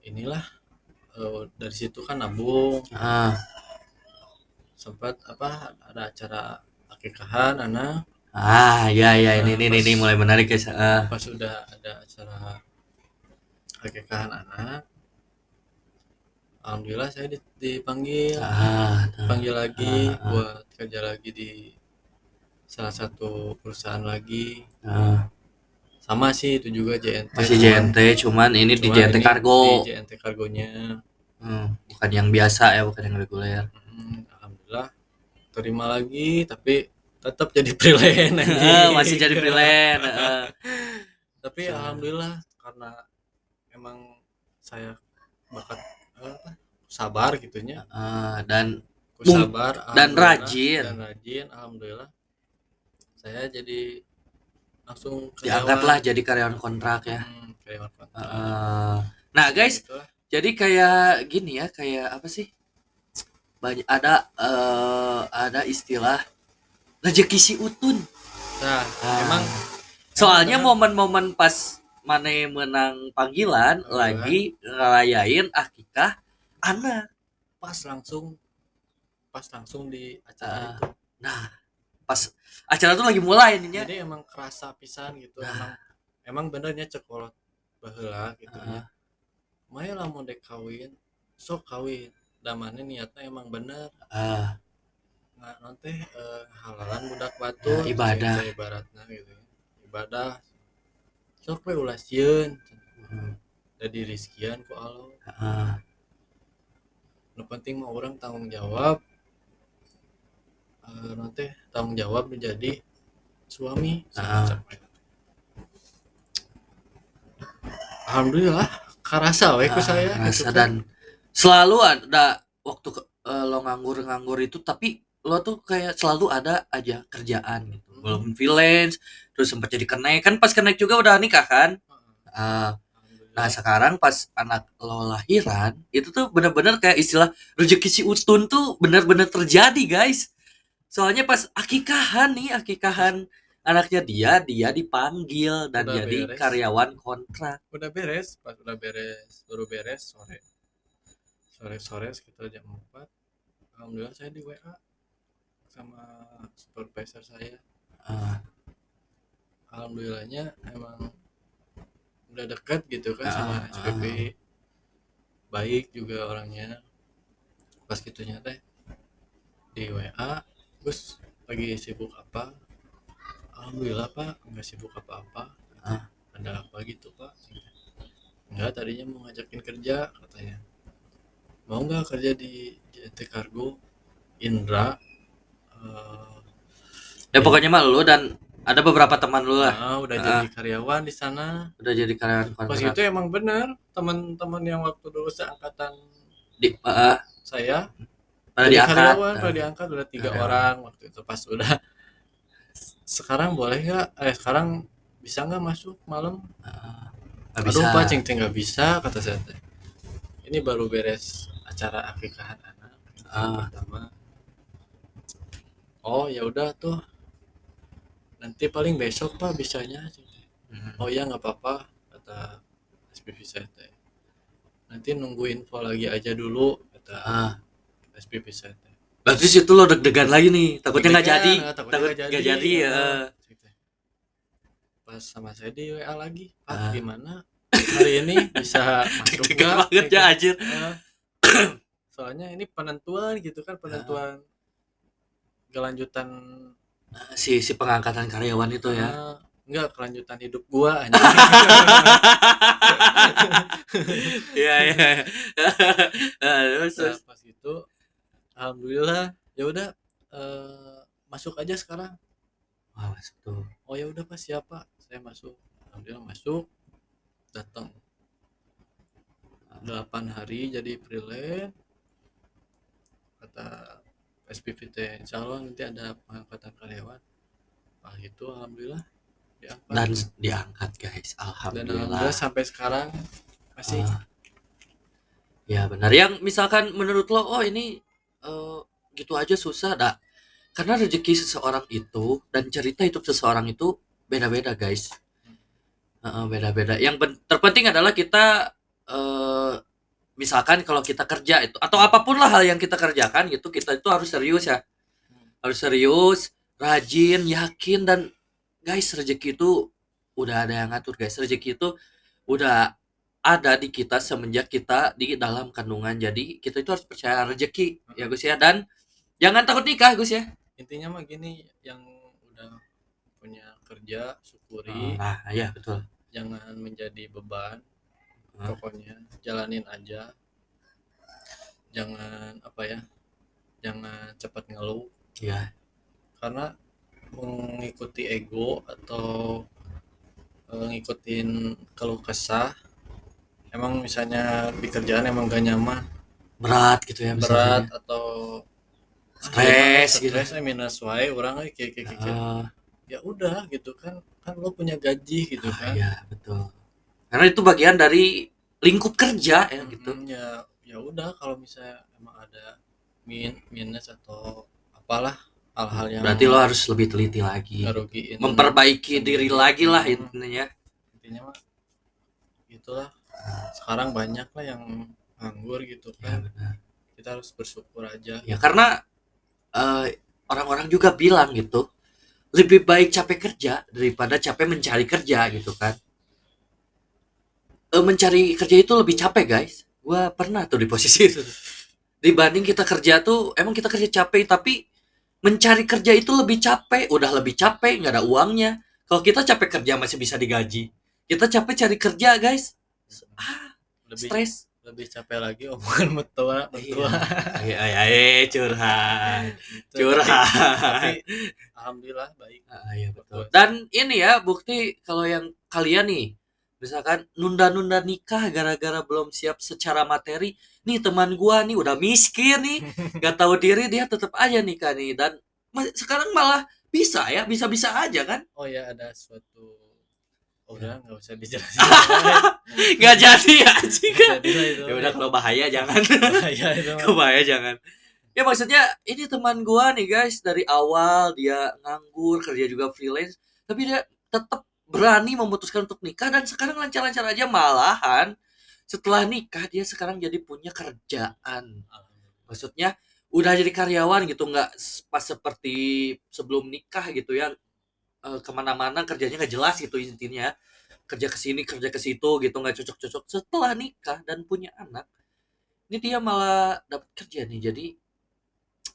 inilah eh, dari situ kan nabung ah, sempat apa ada acara akikahan anak ah, ya ya ini Nah, ini ini, ini pas- mulai menarik guys. Ah, pas sudah ada acara akikahan anak alhamdulillah saya di- dipanggil ah, panggil lagi Ah, ah. buat kerja lagi di salah satu perusahaan lagi ah. Sama sih itu juga JNT masih JNT, cuman ini di cuman JNT ini Kargo, di JNT kargonya Hmm, bukan yang biasa ya, bukan yang reguler. Hmm, alhamdulillah terima lagi tapi tetap jadi freelance [LAUGHS] anjing. masih jadi freelance. [LAUGHS] ah. tapi Sa- alhamdulillah karena emang saya bakat apa sabar gitunya Ah, dan Ku sabar dan rajin. dan rajin alhamdulillah saya jadi langsung diangkatlah jadi karyawan kontrak ya. Hmm, karyawan kontrak. Ah, nah guys, Gitulah. jadi kayak gini ya, kayak apa sih? banyak ada eh, ada istilah rezeki si utun nah Ah. emang soalnya momen-momen pas Mane menang panggilan Panggilan. lagi ngerayain akikah anak pas langsung pas langsung di acara Ah. itu nah pas acara tuh lagi mulai nih ya jadi emang kerasa pisan gitu Nah. emang emang benernya cekolot baheula gitu Ah. ya Maya lah mau dek kawin sok kawin. Damane niatnya emang bener. Ah, nggak nanti eh, halalan budak batur Ya, ibadah. cai- cai ibaratna gitu ya. ibadah. Sok we ulah sieun. Hmm, jadi rizkian ku Allah ah, nu penting mah orang tanggung jawab Eh, nanti tanggung jawab menjadi suami Ah. alhamdulillah karasa we ku ah, saya gitu kan. dan selalu ada waktu ke- eh, lo nganggur-nganggur itu tapi lo tuh kayak selalu ada aja kerjaan gitu Hmm. belum freelance terus sempat jadi kenaik kan pas kenaik juga udah nikah kan Alhamdulillah. Nah sekarang pas anak lo lahiran itu tuh bener-bener kayak istilah rezeki si utun tuh bener-bener terjadi guys. Soalnya pas akikahan nih akikahan anaknya dia dia dipanggil dan Udah jadi beres. karyawan kontrak. udah beres pas udah beres baru beres sore sore sore sekitar jam 4 alhamdulillah saya di WA sama supervisor saya Ah, alhamdulillahnya emang udah dekat gitu kan Ah, sama. SPP baik juga orangnya pas gitunya teh di WA Gus lagi sibuk apa? Alhamdulillah pak nggak sibuk apa-apa. Ah. ada apa gitu pak? Enggak tadinya mau ngajakin kerja katanya. Mau nggak kerja di JT Cargo? Indra eh, ya pokoknya mah lu dan ada beberapa teman lu lah. Nah, udah Ah. jadi karyawan di sana. Udah jadi karyawan pas itu emang bener teman-teman yang waktu dulu seangkatan Di, ah, saya jadi diangkat. karyawan Ah, pada diangkat udah tiga Karyawan. orang waktu itu pas udah sekarang boleh nggak eh sekarang bisa nggak masuk malam ah, nggak aduh bisa. pak cing cing nggak bisa kata saya teh ini baru beres acara akikahan anak Ah. pertama oh ya udah tuh nanti paling besok pak bisanya. Hmm. oh ya nggak apa-apa kata SPV saya teh nanti nunggu info lagi aja dulu kata Ah, SPV saya berarti situ lo deg-degan lagi nih. Takutnya nggak jadi. nah, takutnya Takut nggak nggak jadi ya. Pas sama saya di WA lagi Pak Ah. gimana hari ini bisa [LAUGHS] masuk nggak? banget ya anjir. Ah. soalnya ini penentuan gitu kan penentuan kelanjutan si si pengangkatan karyawan itu ya ah, enggak kelanjutan hidup gua [LAUGHS] iya iya [LAUGHS] Nah, terus Nah, terus. pas itu alhamdulillah ya udah eh, masuk aja sekarang. Wah masuk tuh. Oh ya udah pas siapa saya masuk. Alhamdulillah masuk. Datang. 8 hari jadi freelance. Kata SPVT Allah nanti ada pengangkatan karyawan. Ah itu alhamdulillah. Diangkat. Dan diangkat guys. Dan alhamdulillah. Alhamdulillah sampai sekarang masih. Ah. ya benar. Yang misalkan menurut lo oh ini eh, gitu aja susah dah. Karena rezeki seseorang itu dan cerita hidup seseorang itu beda-beda guys. Beda-beda. Yang ben- terpenting adalah kita eh, misalkan kalau kita kerja itu atau apa pun lah hal yang kita kerjakan gitu kita itu harus serius ya. Harus serius rajin yakin dan guys rezeki itu udah ada yang ngatur guys. Rezeki itu udah ada di kita semenjak kita di dalam kandungan. Jadi kita itu harus percaya rezeki ya Gus ya. Dan jangan takut nikah Gus ya. Intinya mah gini yang udah punya kerja syukuri. Nah ya betul. Jangan menjadi beban. Ah. pokoknya jalanin aja. Jangan apa ya jangan cepat ngeluh. Ya karena mengikuti ego atau eh, ngikutin keluh kesah emang misalnya di kerjaan emang gak nyaman? Berat gitu ya berat misalnya. atau Stres ah, gitu. stres minus wae orang kayak kayak kayak Ah, ya udah gitu kan kan lo punya gaji gitu ah, kan. ya betul. Karena itu bagian dari lingkup kerja ya gitu. Mm, ya ya udah kalau misalnya emang ada min minus atau apalah hal-hal yang berarti lo harus lebih teliti lagi. Memperbaiki diri lagi lah intinya. Intinya mah itulah sekarang banyak lah yang nganggur gitu ya kan. benar. Kita harus bersyukur aja. Ya karena eh, orang-orang juga bilang gitu lebih baik capek kerja daripada capek mencari kerja gitu kan. Eh, mencari kerja itu lebih capek guys. Gua pernah tuh di posisi itu. Dibanding kita kerja tuh emang kita kerja capek tapi mencari kerja itu lebih capek. Udah lebih capek nggak ada uangnya. Kalau kita capek kerja masih bisa digaji. Kita capek cari kerja guys ah lebih stres lebih capek lagi omongan mertua mertua Iya, iya, iya, [LAUGHS] curhat, Gitu. curhat. tapi alhamdulillah baik Ah, iya betul. Dan ini ya bukti kalau yang kalian nih, misalkan nunda-nunda nikah gara-gara belum siap secara materi, nih teman gua nih udah miskin nih, [LAUGHS] gak tahu diri dia tetap aja nikah nih dan sekarang malah bisa ya, bisa-bisa aja kan? oh ya ada suatu udah nggak usah dijelasin [LAUGHS] Gak jadi ya anjing kan? Itu. Ya udah kalau bahaya jangan. [LAUGHS] bahaya itu. Kalau bahaya jangan. Ya maksudnya ini teman gua nih guys dari awal dia nganggur kerja juga freelance tapi dia tetap berani memutuskan untuk nikah dan sekarang lancar-lancar aja malahan setelah nikah dia sekarang jadi punya kerjaan maksudnya udah jadi karyawan gitu nggak pas seperti sebelum nikah gitu ya Eh, ke mana-mana kerjanya nggak jelas gitu intinya. Kerja ke sini kerja ke situ gitu nggak cocok-cocok. Setelah nikah dan punya anak ini dia malah dapat kerja nih. Jadi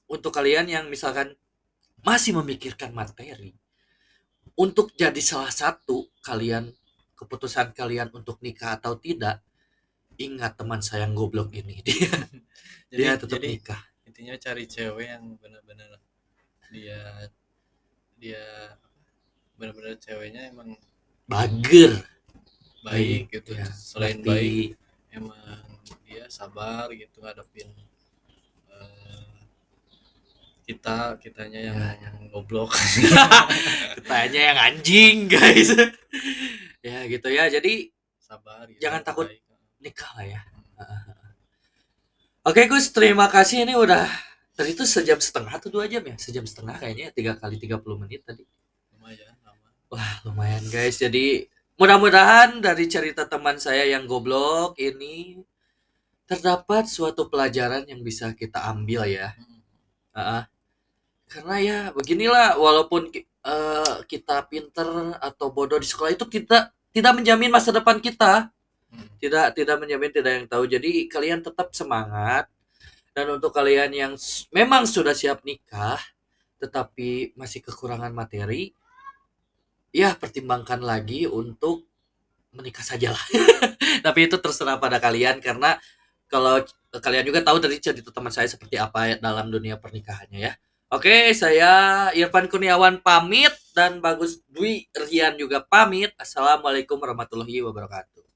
untuk kalian yang misalkan masih memikirkan materi untuk jadi salah satu kalian keputusan kalian untuk nikah atau tidak ingat teman saya yang goblok ini. [LAUGHS] Dia [LAUGHS] jadi, dia tetap jadi nikah. intinya cari cewek yang benar-benar dia dia benar-benar ceweknya emang bager baik gitu ya, selain ngerti. baik emang dia sabar gitu ngadepin eh, kita kitanya yang, Ya, yang goblok. [LAUGHS] Ketanya yang anjing guys. Ya gitu ya jadi sabar gitu, Jangan takut. baik. nikah lah ya. Oke Gus terima kasih. Ini udah tadi itu sejam setengah atau dua jam ya? Sejam setengah kayaknya tiga kali 30 menit tadi Wah, lumayan guys. Jadi mudah-mudahan dari cerita teman saya yang goblok ini terdapat suatu pelajaran yang bisa kita ambil ya. Ah, karena ya beginilah walaupun eh, kita pinter atau bodoh di sekolah itu tidak tidak menjamin masa depan kita. Hmm. Tidak tidak menjamin tidak yang tahu. Jadi kalian tetap semangat. Dan untuk kalian yang memang sudah siap nikah tetapi masih kekurangan materi, ya pertimbangkan lagi untuk menikah sajalah. [LAUGHS] Tapi itu terserah pada kalian karena kalau kalian juga tahu dari cerita teman saya seperti apa dalam dunia pernikahannya ya. Oke, saya Irfan Kurniawan pamit dan Bagus Dwi Rian juga pamit. Assalamualaikum warahmatullahi wabarakatuh.